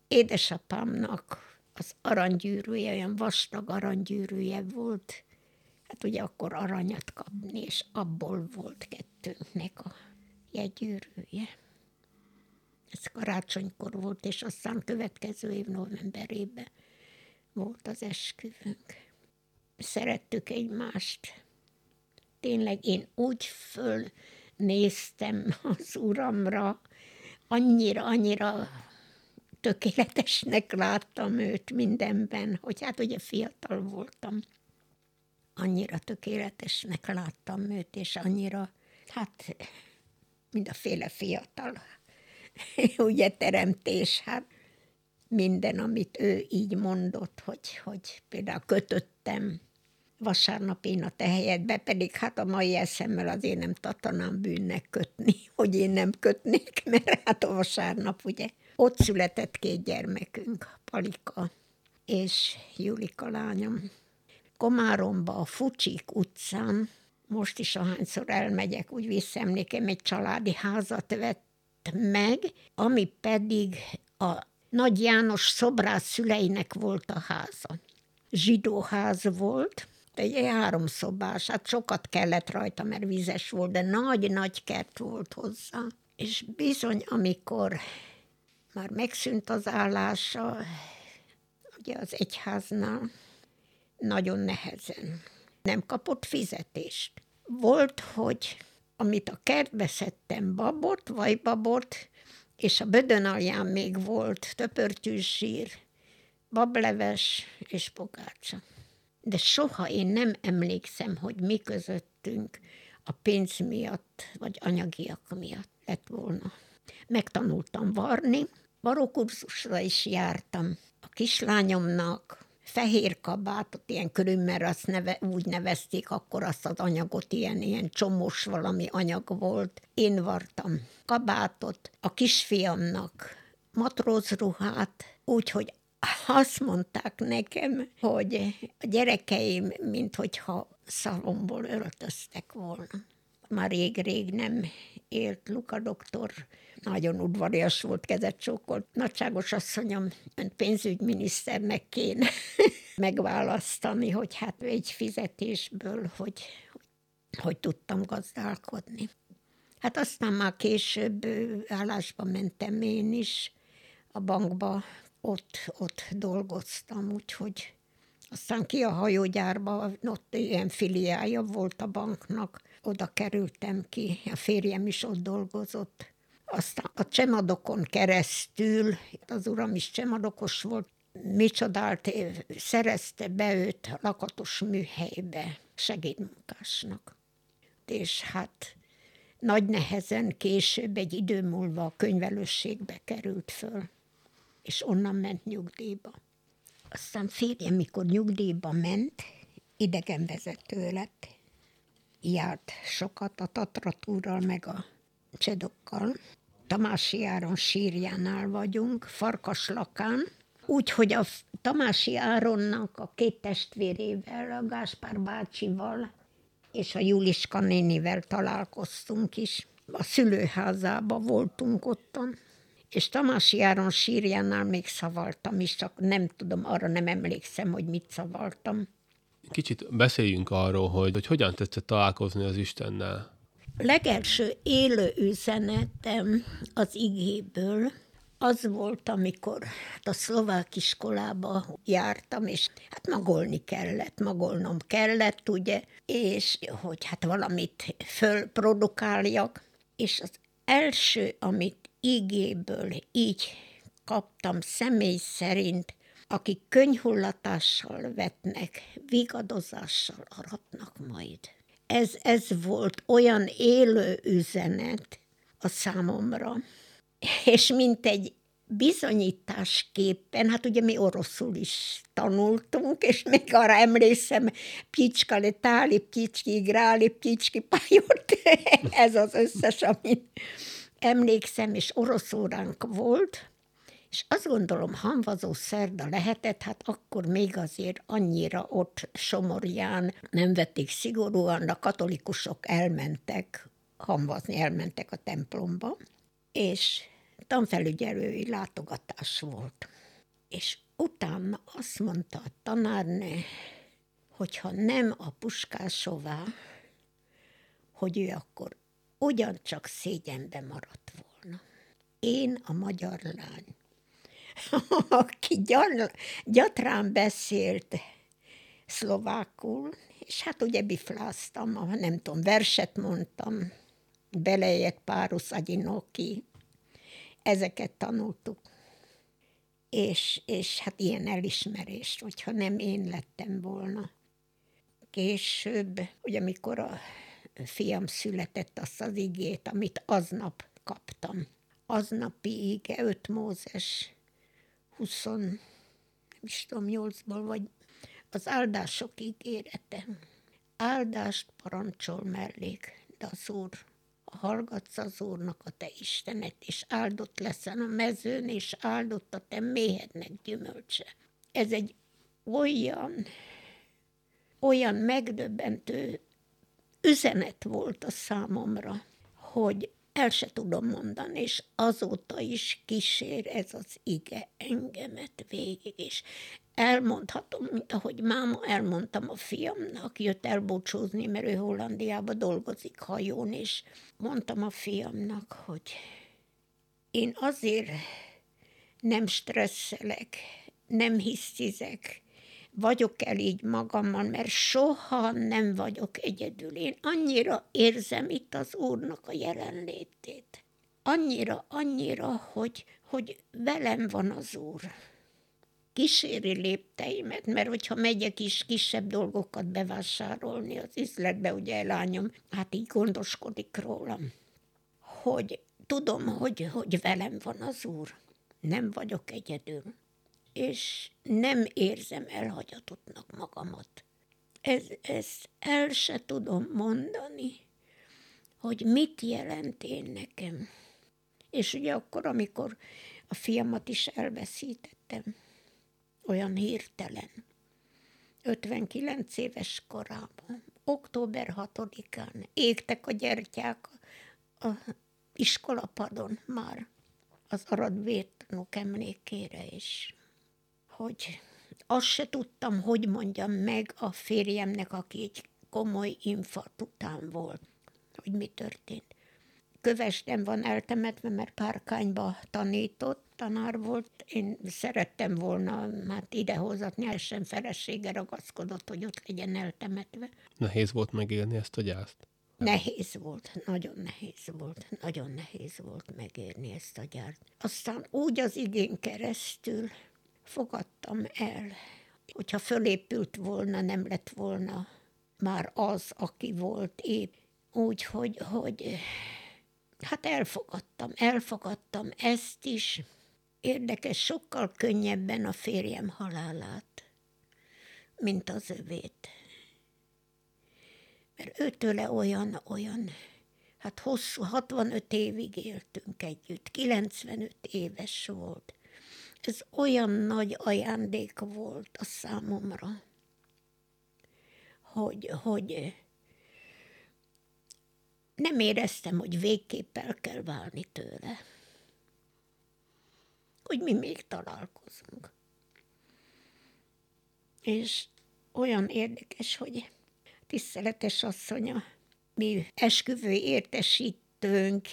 Édesapámnak az aranygyűrűje, olyan vastag aranygyűrűje volt, hát ugye akkor aranyat kapni, és abból volt kettőnknek a jegygyűrűje. Ez karácsonykor volt, és aztán következő év novemberében volt az esküvünk szerettük egymást. Tényleg én úgy fölnéztem az uramra, annyira, annyira tökéletesnek láttam őt mindenben, hogy hát ugye fiatal voltam. Annyira tökéletesnek láttam őt, és annyira, hát mindenféle fiatal, ugye teremtés, hát minden, amit ő így mondott, hogy, hogy például kötöttem vasárnap én a te helyedbe, pedig hát a mai eszemmel azért nem tartanám bűnnek kötni, hogy én nem kötnék, mert hát a vasárnap ugye ott született két gyermekünk, Palika és Julika lányom. Komáromba a Fucsik utcán, most is ahányszor elmegyek, úgy visszaemlékem, egy családi házat vett meg, ami pedig a Nagy János szobrász szüleinek volt a háza. Zsidó ház volt, egy háromszobás, hát sokat kellett rajta, mert vizes volt, de nagy-nagy kert volt hozzá. És bizony, amikor már megszűnt az állása, ugye az egyháznál, nagyon nehezen. Nem kapott fizetést. Volt, hogy amit a kertbe szedtem, babot, babot, és a bödön alján még volt töpörtyűs zsír, bableves és pogácsa de soha én nem emlékszem, hogy mi közöttünk a pénz miatt, vagy anyagiak miatt lett volna. Megtanultam varni, varókurzusra is jártam. A kislányomnak fehér kabátot, ilyen körülmel azt neve, úgy nevezték, akkor azt az anyagot, ilyen, ilyen csomós valami anyag volt. Én vartam kabátot, a kisfiamnak matrózruhát, úgyhogy azt mondták nekem, hogy a gyerekeim, minthogyha szalomból öltöztek volna. Már rég-rég nem élt Luka doktor, nagyon udvarias volt, kezet csókolt. Nagyságos asszonyom, ön pénzügyminiszternek kéne megválasztani, hogy hát egy fizetésből, hogy, hogy, tudtam gazdálkodni. Hát aztán már később állásba mentem én is, a bankba ott, ott dolgoztam, úgyhogy aztán ki a hajógyárba, ott ilyen filiája volt a banknak, oda kerültem ki, a férjem is ott dolgozott. Aztán a csemadokon keresztül, az uram is csemadokos volt, micsodált, szerezte be őt a lakatos műhelybe segédmunkásnak. És hát nagy nehezen később, egy idő múlva a könyvelősségbe került föl, és onnan ment nyugdíjba. Aztán férjem, mikor nyugdíjba ment, idegenvezető lett, járt sokat a Tatratúrral, meg a Csedokkal. Tamási Áron sírjánál vagyunk, Farkaslakán, úgy, hogy a Tamási Áronnak a két testvérével, a Gáspár bácsival és a Juliska nénivel találkoztunk is. A szülőházában voltunk ottan, és Tamási Áron sírjánál még szavaltam is, csak nem tudom, arra nem emlékszem, hogy mit szavaltam. Kicsit beszéljünk arról, hogy, hogy hogyan tetszett találkozni az Istennel. Legelső élő üzenetem az igéből, az volt, amikor hát a szlovák iskolába jártam, és hát magolni kellett, magolnom kellett, ugye, és hogy hát valamit fölprodukáljak, és az első, amit igéből így kaptam személy szerint, akik könyhullatással vetnek, vigadozással aratnak majd. Ez, ez volt olyan élő üzenet a számomra, és mint egy bizonyításképpen, hát ugye mi oroszul is tanultunk, és még arra emlékszem, picska le táli, picski gráli, picski pajort, ez az összes, amit emlékszem, és orosz óránk volt, és azt gondolom, hamvazó szerda lehetett, hát akkor még azért annyira ott Somorján nem vették szigorúan, a katolikusok elmentek hamvazni, elmentek a templomba, és tanfelügyelői látogatás volt. És utána azt mondta a tanárnő, hogyha nem a puskásová, hogy ő akkor ugyancsak szégyenbe maradt volna. Én a magyar lány, aki gyatrán beszélt szlovákul, és hát ugye bifláztam, nem tudom, verset mondtam, belejek párus agyinoki, ezeket tanultuk. És, és hát ilyen elismerés, hogyha nem én lettem volna. Később, ugye amikor a fiam született, azt az igét, amit aznap kaptam. Aznapi ige, 5 Mózes 20, nem is tudom, 8-ból, vagy az áldások ígérete. Áldást parancsol mellék, de az Úr hallgatsz az Úrnak a te Istenet, és áldott leszel a mezőn, és áldott a te méhednek gyümölcse. Ez egy olyan, olyan megdöbbentő üzenet volt a számomra, hogy el se tudom mondani, és azóta is kísér ez az ige engemet végig, és elmondhatom, mint ahogy máma elmondtam a fiamnak, jött elbúcsúzni, mert ő Hollandiába dolgozik hajón, és mondtam a fiamnak, hogy én azért nem stresszelek, nem hisztizek, vagyok el így magammal, mert soha nem vagyok egyedül. Én annyira érzem itt az Úrnak a jelenlétét. Annyira, annyira, hogy, hogy velem van az Úr kíséri lépteimet, mert hogyha megyek is kisebb dolgokat bevásárolni az üzletbe, ugye lányom, hát így gondoskodik rólam, hogy tudom, hogy, hogy velem van az Úr. Nem vagyok egyedül. És nem érzem elhagyatottnak magamat. Ez, ezt el se tudom mondani, hogy mit jelent én nekem. És ugye akkor, amikor a fiamat is elveszítettem, olyan hirtelen. 59 éves korában, október 6-án égtek a gyertyák a, a iskolapadon már az arad vértanúk emlékére is, hogy azt se tudtam, hogy mondjam meg a férjemnek, aki egy komoly infarkt után volt, hogy mi történt. Kövesden van eltemetve, mert Párkányba tanított, tanár volt. Én szerettem volna hát idehozatni, el sem felesége ragaszkodott, hogy ott legyen eltemetve. Nehéz volt megélni ezt a gyászt? Nehéz volt, nagyon nehéz volt, nagyon nehéz volt megérni ezt a gyárt. Aztán úgy az igén keresztül fogadtam el, hogyha fölépült volna, nem lett volna már az, aki volt épp. Úgy, hogy, hogy hát elfogadtam, elfogadtam ezt is. Érdekes, sokkal könnyebben a férjem halálát, mint az övét. Mert őtőle olyan, olyan, hát hosszú, 65 évig éltünk együtt, 95 éves volt. Ez olyan nagy ajándék volt a számomra, hogy, hogy nem éreztem, hogy végképp el kell válni tőle. Hogy mi még találkozunk. És olyan érdekes, hogy tiszteletes asszonya, mi esküvő értesítőnk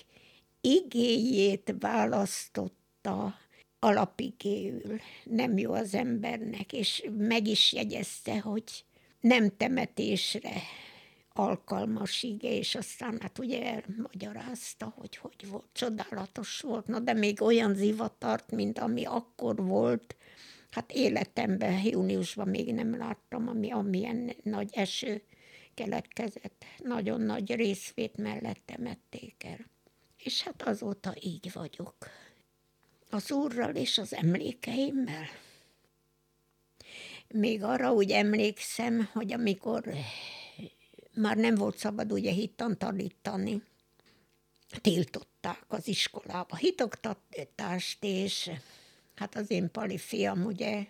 igéjét választotta alapigéül. Nem jó az embernek, és meg is jegyezte, hogy nem temetésre alkalmas ige, és aztán hát ugye elmagyarázta, hogy hogy volt, csodálatos volt, na de még olyan zivatart, mint ami akkor volt, hát életemben, júniusban még nem láttam, ami amilyen nagy eső keletkezett. Nagyon nagy részvét mellett temették el. És hát azóta így vagyok. Az úrral és az emlékeimmel. Még arra úgy emlékszem, hogy amikor már nem volt szabad ugye hittan tanítani, tiltották az iskolába hitoktatást, és hát az én pali fiam ugye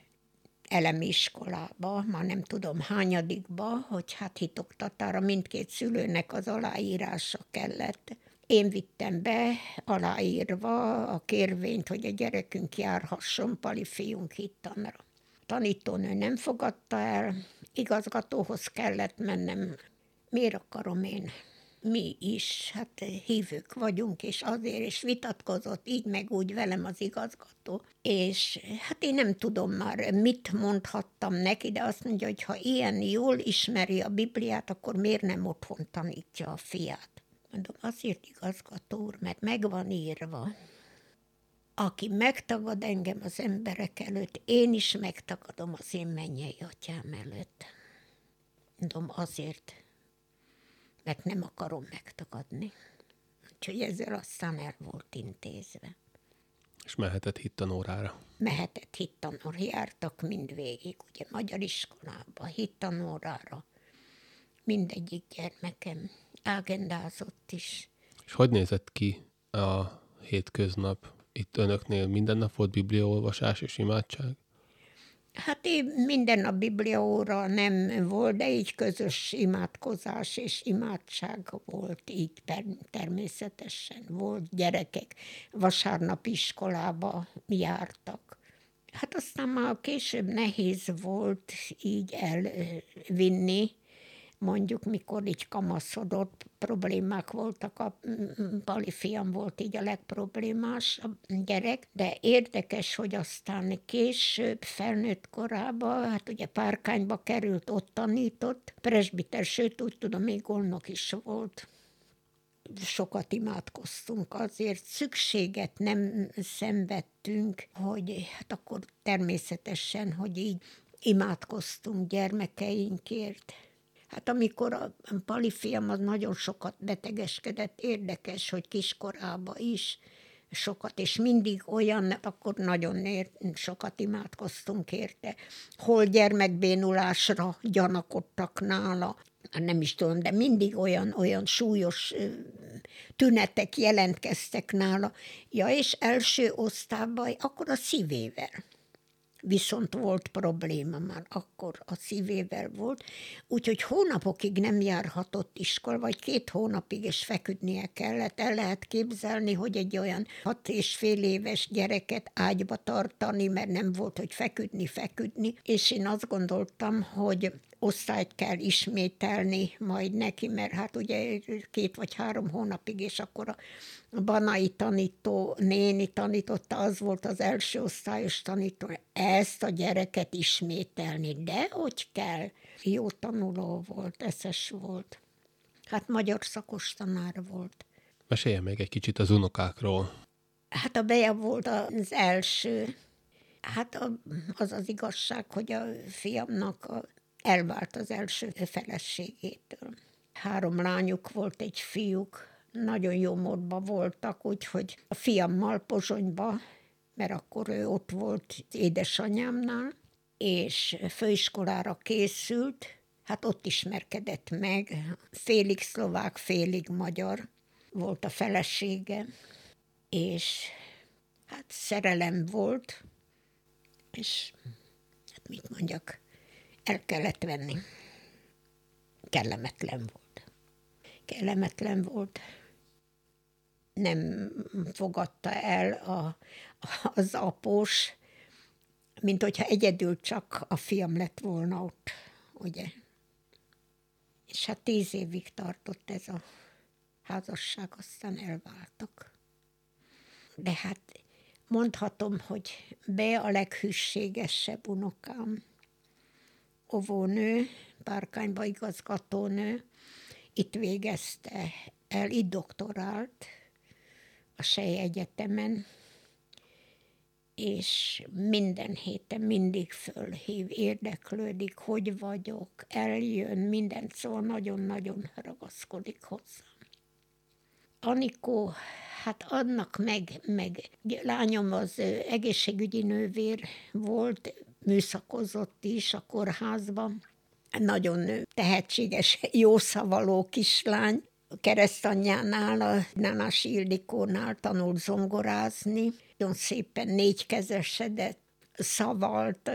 elemi iskolába, már nem tudom hányadikba, hogy hát hitoktatára mindkét szülőnek az aláírása kellett. Én vittem be aláírva a kérvényt, hogy a gyerekünk járhasson pali fiunk hittanra. Tanítónő nem fogadta el, igazgatóhoz kellett mennem. Miért akarom én mi is, hát hívők vagyunk, és azért is vitatkozott így meg úgy velem az igazgató. És hát én nem tudom már, mit mondhattam neki, de azt mondja, hogy ha ilyen jól ismeri a Bibliát, akkor miért nem otthon tanítja a fiát? Mondom, azért igazgató úr, mert meg van írva, aki megtagad engem az emberek előtt, én is megtagadom az én mennyei atyám előtt. Mondom, azért, mert nem akarom megtagadni. Úgyhogy ezzel aztán el volt intézve. És mehetett hittanórára? Mehetett hittanóra, jártak mindvégig, ugye magyar iskolába, hittanórára. Mindegyik gyermekem ágendázott is. És hogy nézett ki a hétköznap? Itt önöknél minden nap volt bibliaolvasás és imádság? Hát én minden a Biblia óra nem volt, de így közös imádkozás és imádság volt, így természetesen volt. Gyerekek vasárnap iskolába jártak. Hát aztán már később nehéz volt így elvinni, mondjuk mikor így kamaszodott, problémák voltak, a Pali fiam volt így a legproblémásabb gyerek, de érdekes, hogy aztán később felnőtt korában, hát ugye Párkányba került, ott tanított, presbiter, sőt úgy tudom, még golnok is volt sokat imádkoztunk azért, szükséget nem szenvedtünk, hogy hát akkor természetesen, hogy így imádkoztunk gyermekeinkért. Hát amikor a Pali fiam az nagyon sokat betegeskedett, érdekes, hogy kiskorába is sokat, és mindig olyan, akkor nagyon ér, sokat imádkoztunk érte. Hol gyermekbénulásra gyanakodtak nála, nem is tudom, de mindig olyan, olyan súlyos tünetek jelentkeztek nála. Ja, és első osztályban akkor a szívével viszont volt probléma már akkor a szívével volt, úgyhogy hónapokig nem járhatott iskol, vagy két hónapig is feküdnie kellett. El lehet képzelni, hogy egy olyan hat és fél éves gyereket ágyba tartani, mert nem volt, hogy feküdni, feküdni, és én azt gondoltam, hogy osztályt kell ismételni majd neki, mert hát ugye két vagy három hónapig, és akkor a Banai tanító néni tanította, az volt az első osztályos tanító, ezt a gyereket ismételni, de hogy kell. Jó tanuló volt, eszes volt. Hát magyar szakos tanár volt. Mesélje meg egy kicsit az unokákról. Hát a Beja volt az első. Hát az az igazság, hogy a fiamnak a, elvált az első feleségétől. Három lányuk volt, egy fiúk, nagyon jó módban voltak, úgyhogy a fiammal Pozsonyba, mert akkor ő ott volt édesanyámnál, és főiskolára készült, hát ott ismerkedett meg, félig szlovák, félig magyar volt a felesége, és hát szerelem volt, és hát mit mondjak, el kellett venni. Kellemetlen volt. Kellemetlen volt. Nem fogadta el a, az após, mint hogyha egyedül csak a fiam lett volna ott, ugye. És hát tíz évig tartott ez a házasság, aztán elváltak. De hát mondhatom, hogy be a leghűségesebb unokám, óvónő, Párkányba igazgatónő, itt végezte el, itt doktorált a Sej Egyetemen, és minden héten mindig fölhív, érdeklődik, hogy vagyok, eljön, mindent szól, nagyon-nagyon ragaszkodik hozzá. Anikó, hát annak meg, meg lányom az egészségügyi nővér volt, műszakozott is a kórházban. Nagyon tehetséges, jószavaló kislány. Keresztanyjánál, a Nánás Ildikónál tanult zongorázni. Nagyon szépen négykezesedett, szavalt,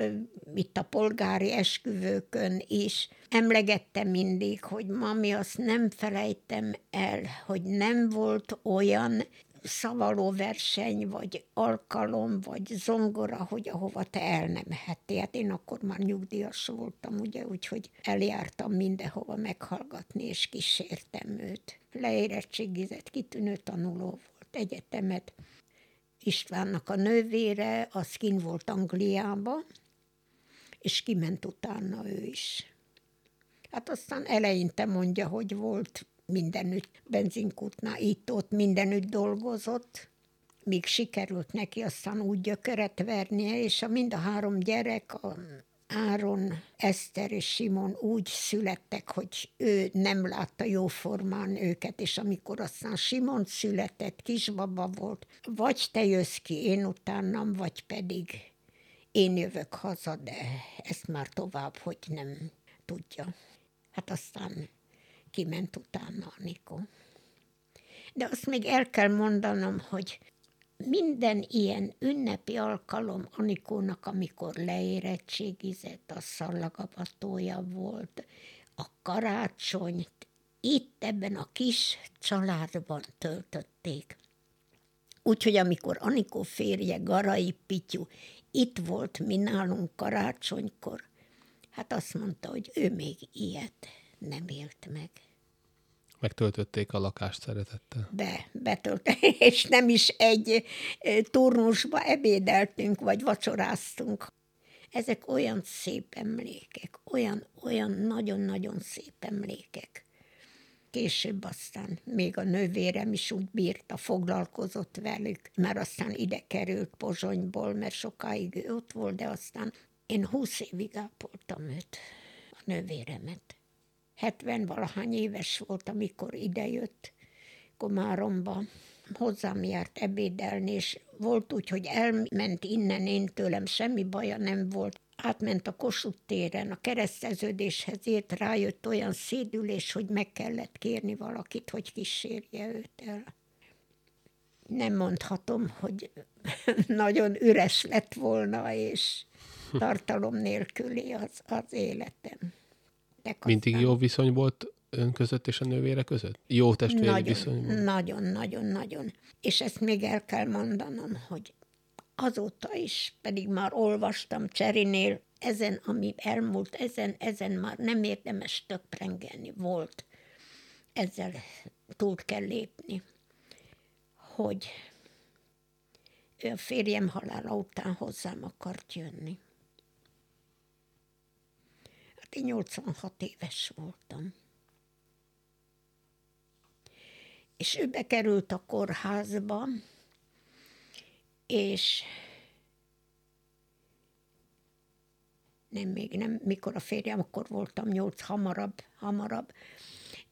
itt a polgári esküvőkön is. Emlegette mindig, hogy mami, azt nem felejtem el, hogy nem volt olyan szavaló verseny, vagy alkalom, vagy zongora, hogy ahova te el nem mehettél. Hát én akkor már nyugdíjas voltam, ugye, úgyhogy eljártam mindenhova meghallgatni, és kísértem őt. Leérettségizett, kitűnő tanuló volt, egyetemet. Istvánnak a nővére, az kin volt Angliába, és kiment utána ő is. Hát aztán eleinte mondja, hogy volt mindenütt, benzinkútnál, itt-ott mindenütt dolgozott, míg sikerült neki aztán úgy gyökeret vernie, és a mind a három gyerek, a Áron, Eszter és Simon úgy születtek, hogy ő nem látta jóformán őket, és amikor aztán Simon született, kisbaba volt, vagy te jössz ki, én utánam, vagy pedig én jövök haza, de ezt már tovább, hogy nem tudja. Hát aztán kiment utána Nikó. De azt még el kell mondanom, hogy minden ilyen ünnepi alkalom Anikónak, amikor leérettségizett, a szallagavatója volt, a karácsonyt, itt ebben a kis családban töltötték. Úgyhogy amikor Anikó férje, Garai Pityu itt volt mi nálunk karácsonykor, hát azt mondta, hogy ő még ilyet nem élt meg. Megtöltötték a lakást szeretettel. Be, betöltötték, és nem is egy turnusba ebédeltünk, vagy vacsoráztunk. Ezek olyan szép emlékek, olyan, olyan nagyon-nagyon szép emlékek. Később aztán még a nővérem is úgy bírta, foglalkozott velük, mert aztán ide került Pozsonyból, mert sokáig ott volt, de aztán én húsz évig ápoltam őt, a nővéremet. 70 valahány éves volt, amikor idejött Komáromba. Hozzám járt ebédelni, és volt úgy, hogy elment innen, én tőlem semmi baja nem volt. Átment a Kossuth téren, a kereszteződéshez ért, rájött olyan szédülés, hogy meg kellett kérni valakit, hogy kísérje őt el. Nem mondhatom, hogy nagyon üres lett volna, és tartalom nélküli az, az életem. Mindig jó viszony volt ön között és a nővére között? Jó testvéri nagyon, viszony? Nagyon, nagyon, nagyon. És ezt még el kell mondanom, hogy azóta is, pedig már olvastam Cserinél, ezen, ami elmúlt, ezen, ezen már nem érdemes töprengelni, volt. Ezzel túl kell lépni, hogy ő a férjem halála után hozzám akart jönni. Hát én 86 éves voltam. És ő bekerült a kórházba, és nem, még nem, mikor a férjem, akkor voltam nyolc, hamarabb, hamarabb.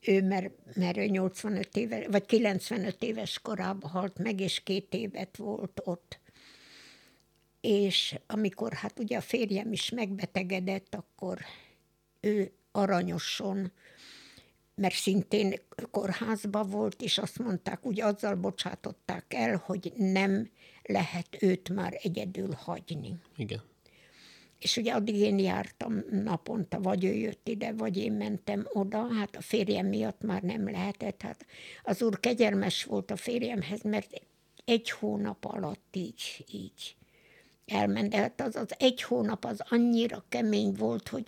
Ő, mert, mert ő 85 éves, vagy 95 éves korában halt meg, és két évet volt ott. És amikor hát ugye a férjem is megbetegedett, akkor ő aranyoson, mert szintén kórházba volt, és azt mondták, úgy azzal bocsátották el, hogy nem lehet őt már egyedül hagyni. Igen. És ugye addig én jártam naponta, vagy ő jött ide, vagy én mentem oda, hát a férjem miatt már nem lehetett. Hát az úr kegyelmes volt a férjemhez, mert egy hónap alatt így, így elment. De hát az, az egy hónap az annyira kemény volt, hogy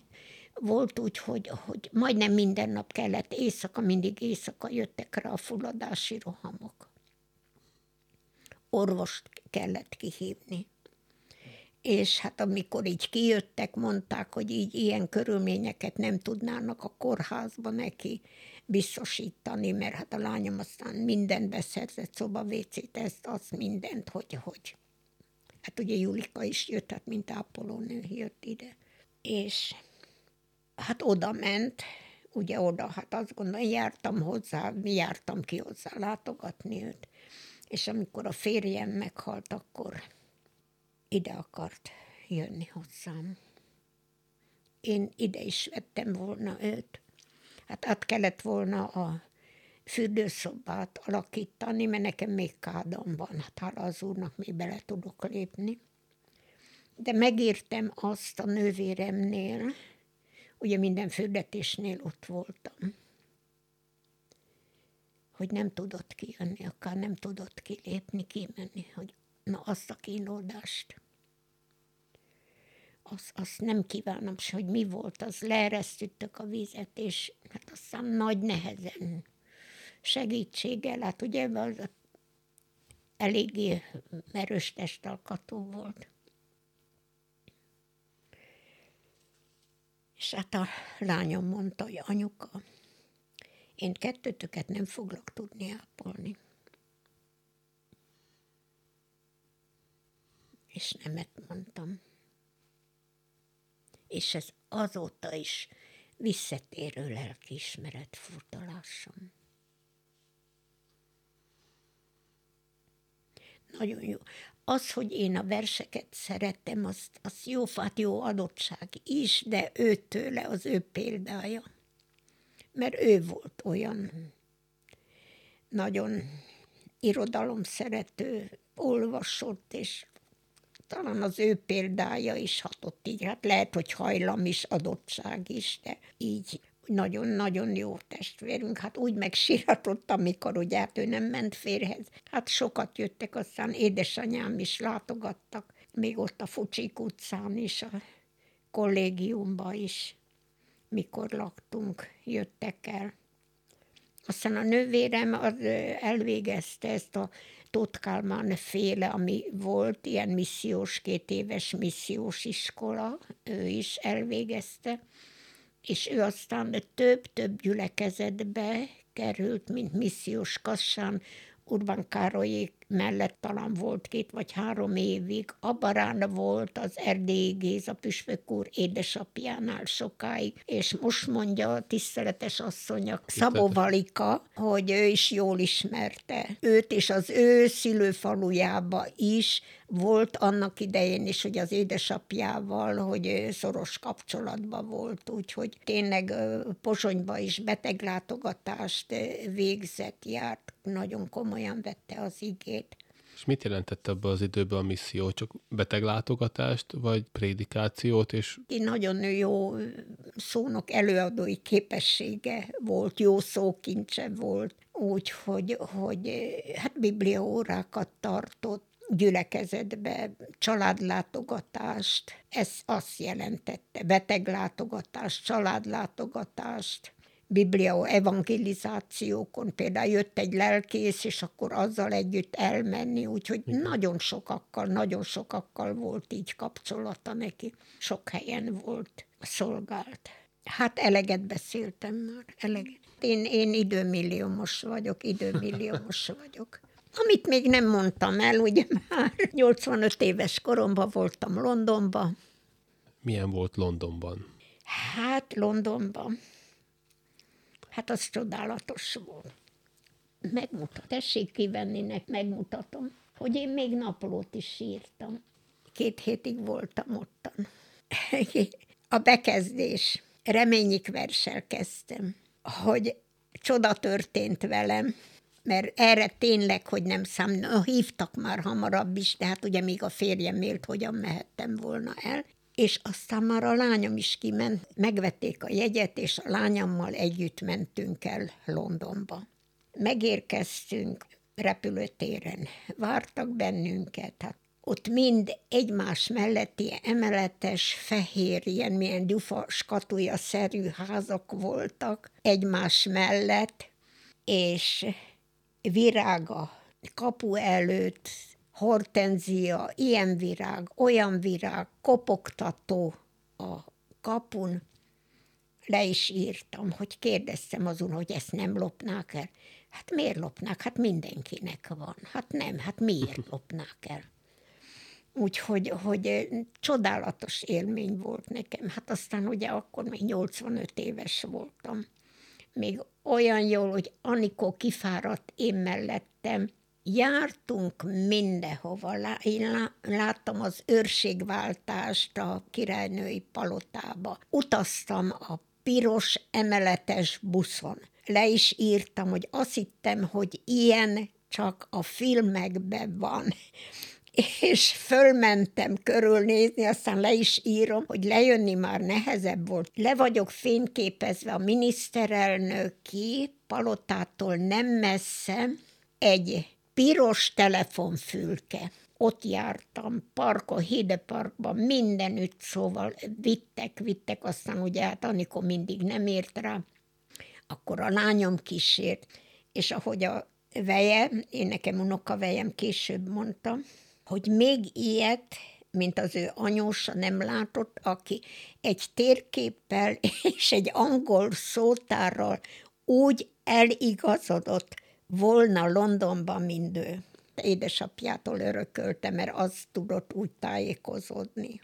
volt úgy, hogy, hogy majdnem minden nap kellett éjszaka, mindig éjszaka jöttek rá a fulladási rohamok. Orvost kellett kihívni. És hát amikor így kijöttek, mondták, hogy így ilyen körülményeket nem tudnának a kórházba neki biztosítani, mert hát a lányom aztán mindent beszerzett, szobavécét, ezt, azt mindent, hogy, hogy. Hát ugye Julika is jött, hát mint ápolónő jött ide. És hát oda ment, ugye oda, hát azt gondolom, jártam hozzá, mi jártam ki hozzá látogatni őt. És amikor a férjem meghalt, akkor ide akart jönni hozzám. Én ide is vettem volna őt. Hát át kellett volna a fürdőszobát alakítani, mert nekem még kádam van, hát hála az úrnak még bele tudok lépni. De megértem azt a nővéremnél, ugye minden fürdetésnél ott voltam, hogy nem tudott kijönni, akár nem tudott kilépni, kimenni, hogy na azt a kínlódást. Azt, azt nem kívánom se, hogy mi volt, az leeresztüttök a vizet, és hát aztán nagy nehezen segítséggel, hát ugye az eléggé erős testalkatú volt. És hát a lányom mondta, hogy anyuka, én kettőtöket nem foglak tudni ápolni. És nemet mondtam. És ez azóta is visszatérő lelkiismeret furdalásom. Nagyon jó. Az, hogy én a verseket szeretem, az, az jó fát, jó adottság is, de őtőle az ő példája. Mert ő volt olyan nagyon irodalom szerető, olvasott, és talán az ő példája is hatott így. Hát lehet, hogy hajlam is, adottság is, de így nagyon-nagyon jó testvérünk, hát úgy megsíratott, amikor ugye hát ő nem ment férhez. Hát sokat jöttek, aztán édesanyám is látogattak, még ott a Fucsik utcán is, a kollégiumba is, mikor laktunk, jöttek el. Aztán a nővérem az elvégezte ezt a Tóth Kálmán féle, ami volt, ilyen missziós, két éves missziós iskola, ő is elvégezte, és ő aztán több-több gyülekezetbe került, mint missziós kassán, Urban Károlyék mellett talán volt két vagy három évig. Abarán volt az Erdélyi Géza püspök úr édesapjánál sokáig, és most mondja a tiszteletes asszonya Szabó Valika, hogy ő is jól ismerte őt, és az ő szülőfalujába is volt annak idején is, hogy az édesapjával, hogy szoros kapcsolatban volt, úgyhogy tényleg Pozsonyba is beteglátogatást végzett, járt, nagyon komolyan vette az igét. És mit jelentett ebbe az időbe a misszió? Csak beteglátogatást, vagy prédikációt? És... Én nagyon jó szónok előadói képessége volt, jó szókincse volt, úgyhogy hogy, hát bibliaórákat tartott, gyülekezetbe családlátogatást, ez azt jelentette, beteglátogatást, családlátogatást, biblia evangelizációkon, például jött egy lelkész, és akkor azzal együtt elmenni, úgyhogy Igen. nagyon sokakkal, nagyon sokakkal volt így kapcsolata neki. Sok helyen volt, szolgált. Hát eleget beszéltem már, eleget. Én, én időmilliómos vagyok, időmilliómos vagyok. Amit még nem mondtam el, ugye már 85 éves koromban voltam Londonban. Milyen volt Londonban? Hát Londonban. Hát az csodálatos volt. Megmutat, tessék kivenni, megmutatom, hogy én még naplót is írtam. Két hétig voltam ottan. A bekezdés, reményik versel kezdtem, hogy csoda történt velem, mert erre tényleg, hogy nem szám, hívtak már hamarabb is, de hát ugye még a férjem élt, hogyan mehettem volna el. És aztán már a lányom is kiment, megvették a jegyet, és a lányommal együtt mentünk el Londonba. Megérkeztünk repülőtéren, vártak bennünket, hát ott mind egymás melletti emeletes, fehér, ilyen milyen gyufa skatúja-szerű házak voltak egymás mellett, és virága kapu előtt, hortenzia, ilyen virág, olyan virág, kopogtató a kapun. Le is írtam, hogy kérdeztem azon, hogy ezt nem lopnák el. Hát miért lopnák? Hát mindenkinek van. Hát nem, hát miért lopnák el? Úgyhogy hogy csodálatos élmény volt nekem. Hát aztán ugye akkor még 85 éves voltam még olyan jól, hogy Anikó kifáradt, én mellettem, jártunk mindenhova. Én láttam az őrségváltást a királynői palotába. Utaztam a piros emeletes buszon. Le is írtam, hogy azt hittem, hogy ilyen csak a filmekben van és fölmentem körülnézni, aztán le is írom, hogy lejönni már nehezebb volt. Le vagyok fényképezve a miniszterelnöki palotától nem messze egy piros telefonfülke. Ott jártam, parkon, Hideparkban, mindenütt, szóval vittek, vittek, aztán ugye hát Anikó mindig nem ért rá, akkor a lányom kísért, és ahogy a veje, én nekem unokavejem később mondta, hogy még ilyet, mint az ő anyósa nem látott, aki egy térképpel és egy angol szótárral úgy eligazodott volna Londonban, mint ő. Édesapjától örökölte, mert az tudott úgy tájékozódni.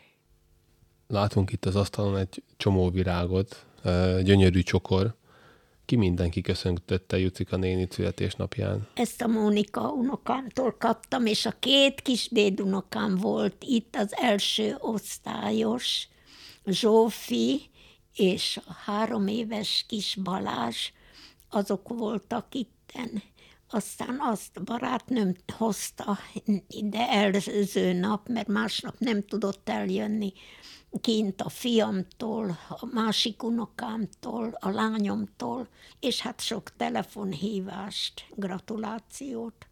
Látunk itt az asztalon egy csomó virágot, gyönyörű csokor, ki mindenki köszöntötte Jucika néni születésnapján? Ezt a Mónika unokámtól kaptam, és a két kis dédunokám volt itt, az első osztályos, Zsófi, és a három éves kis Balázs, azok voltak itten. Aztán azt barátnőm hozta ide előző nap, mert másnap nem tudott eljönni kint a fiamtól, a másik unokámtól, a lányomtól, és hát sok telefonhívást, gratulációt.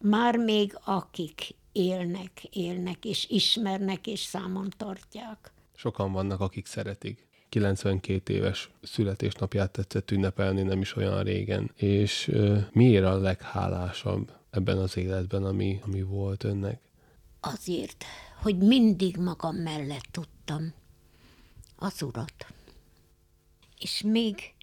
Már még akik élnek, élnek, és ismernek, és számon tartják. Sokan vannak, akik szeretik. 92 éves születésnapját tetszett ünnepelni nem is olyan régen. És miért a leghálásabb ebben az életben, ami, ami volt önnek? Azért, hogy mindig magam mellett tudtam az urat. És még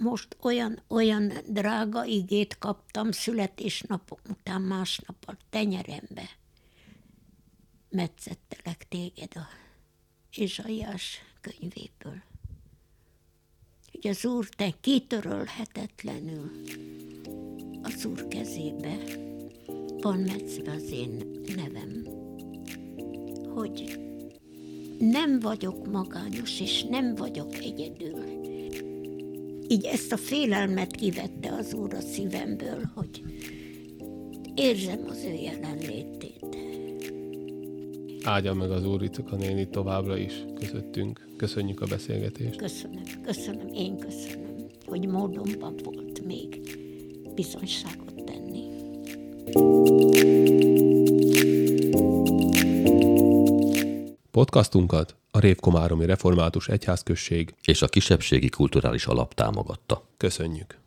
most olyan, olyan drága igét kaptam születésnapom után másnap a tenyerembe. Metszettelek téged a Izsaiás könyvéből. Hogy az Úr te kitörölhetetlenül az Úr kezébe van metszve az én nevem, hogy nem vagyok magányos, és nem vagyok egyedül. Így ezt a félelmet kivette az Úr a szívemből, hogy érzem az ő jelenlétét áldja meg az Úr Icaka néni továbbra is közöttünk. Köszönjük a beszélgetést. Köszönöm, köszönöm, én köszönöm, hogy módomban volt még bizonyságot tenni. Podcastunkat a Révkomáromi Református Egyházközség és a Kisebbségi Kulturális Alap támogatta. Köszönjük!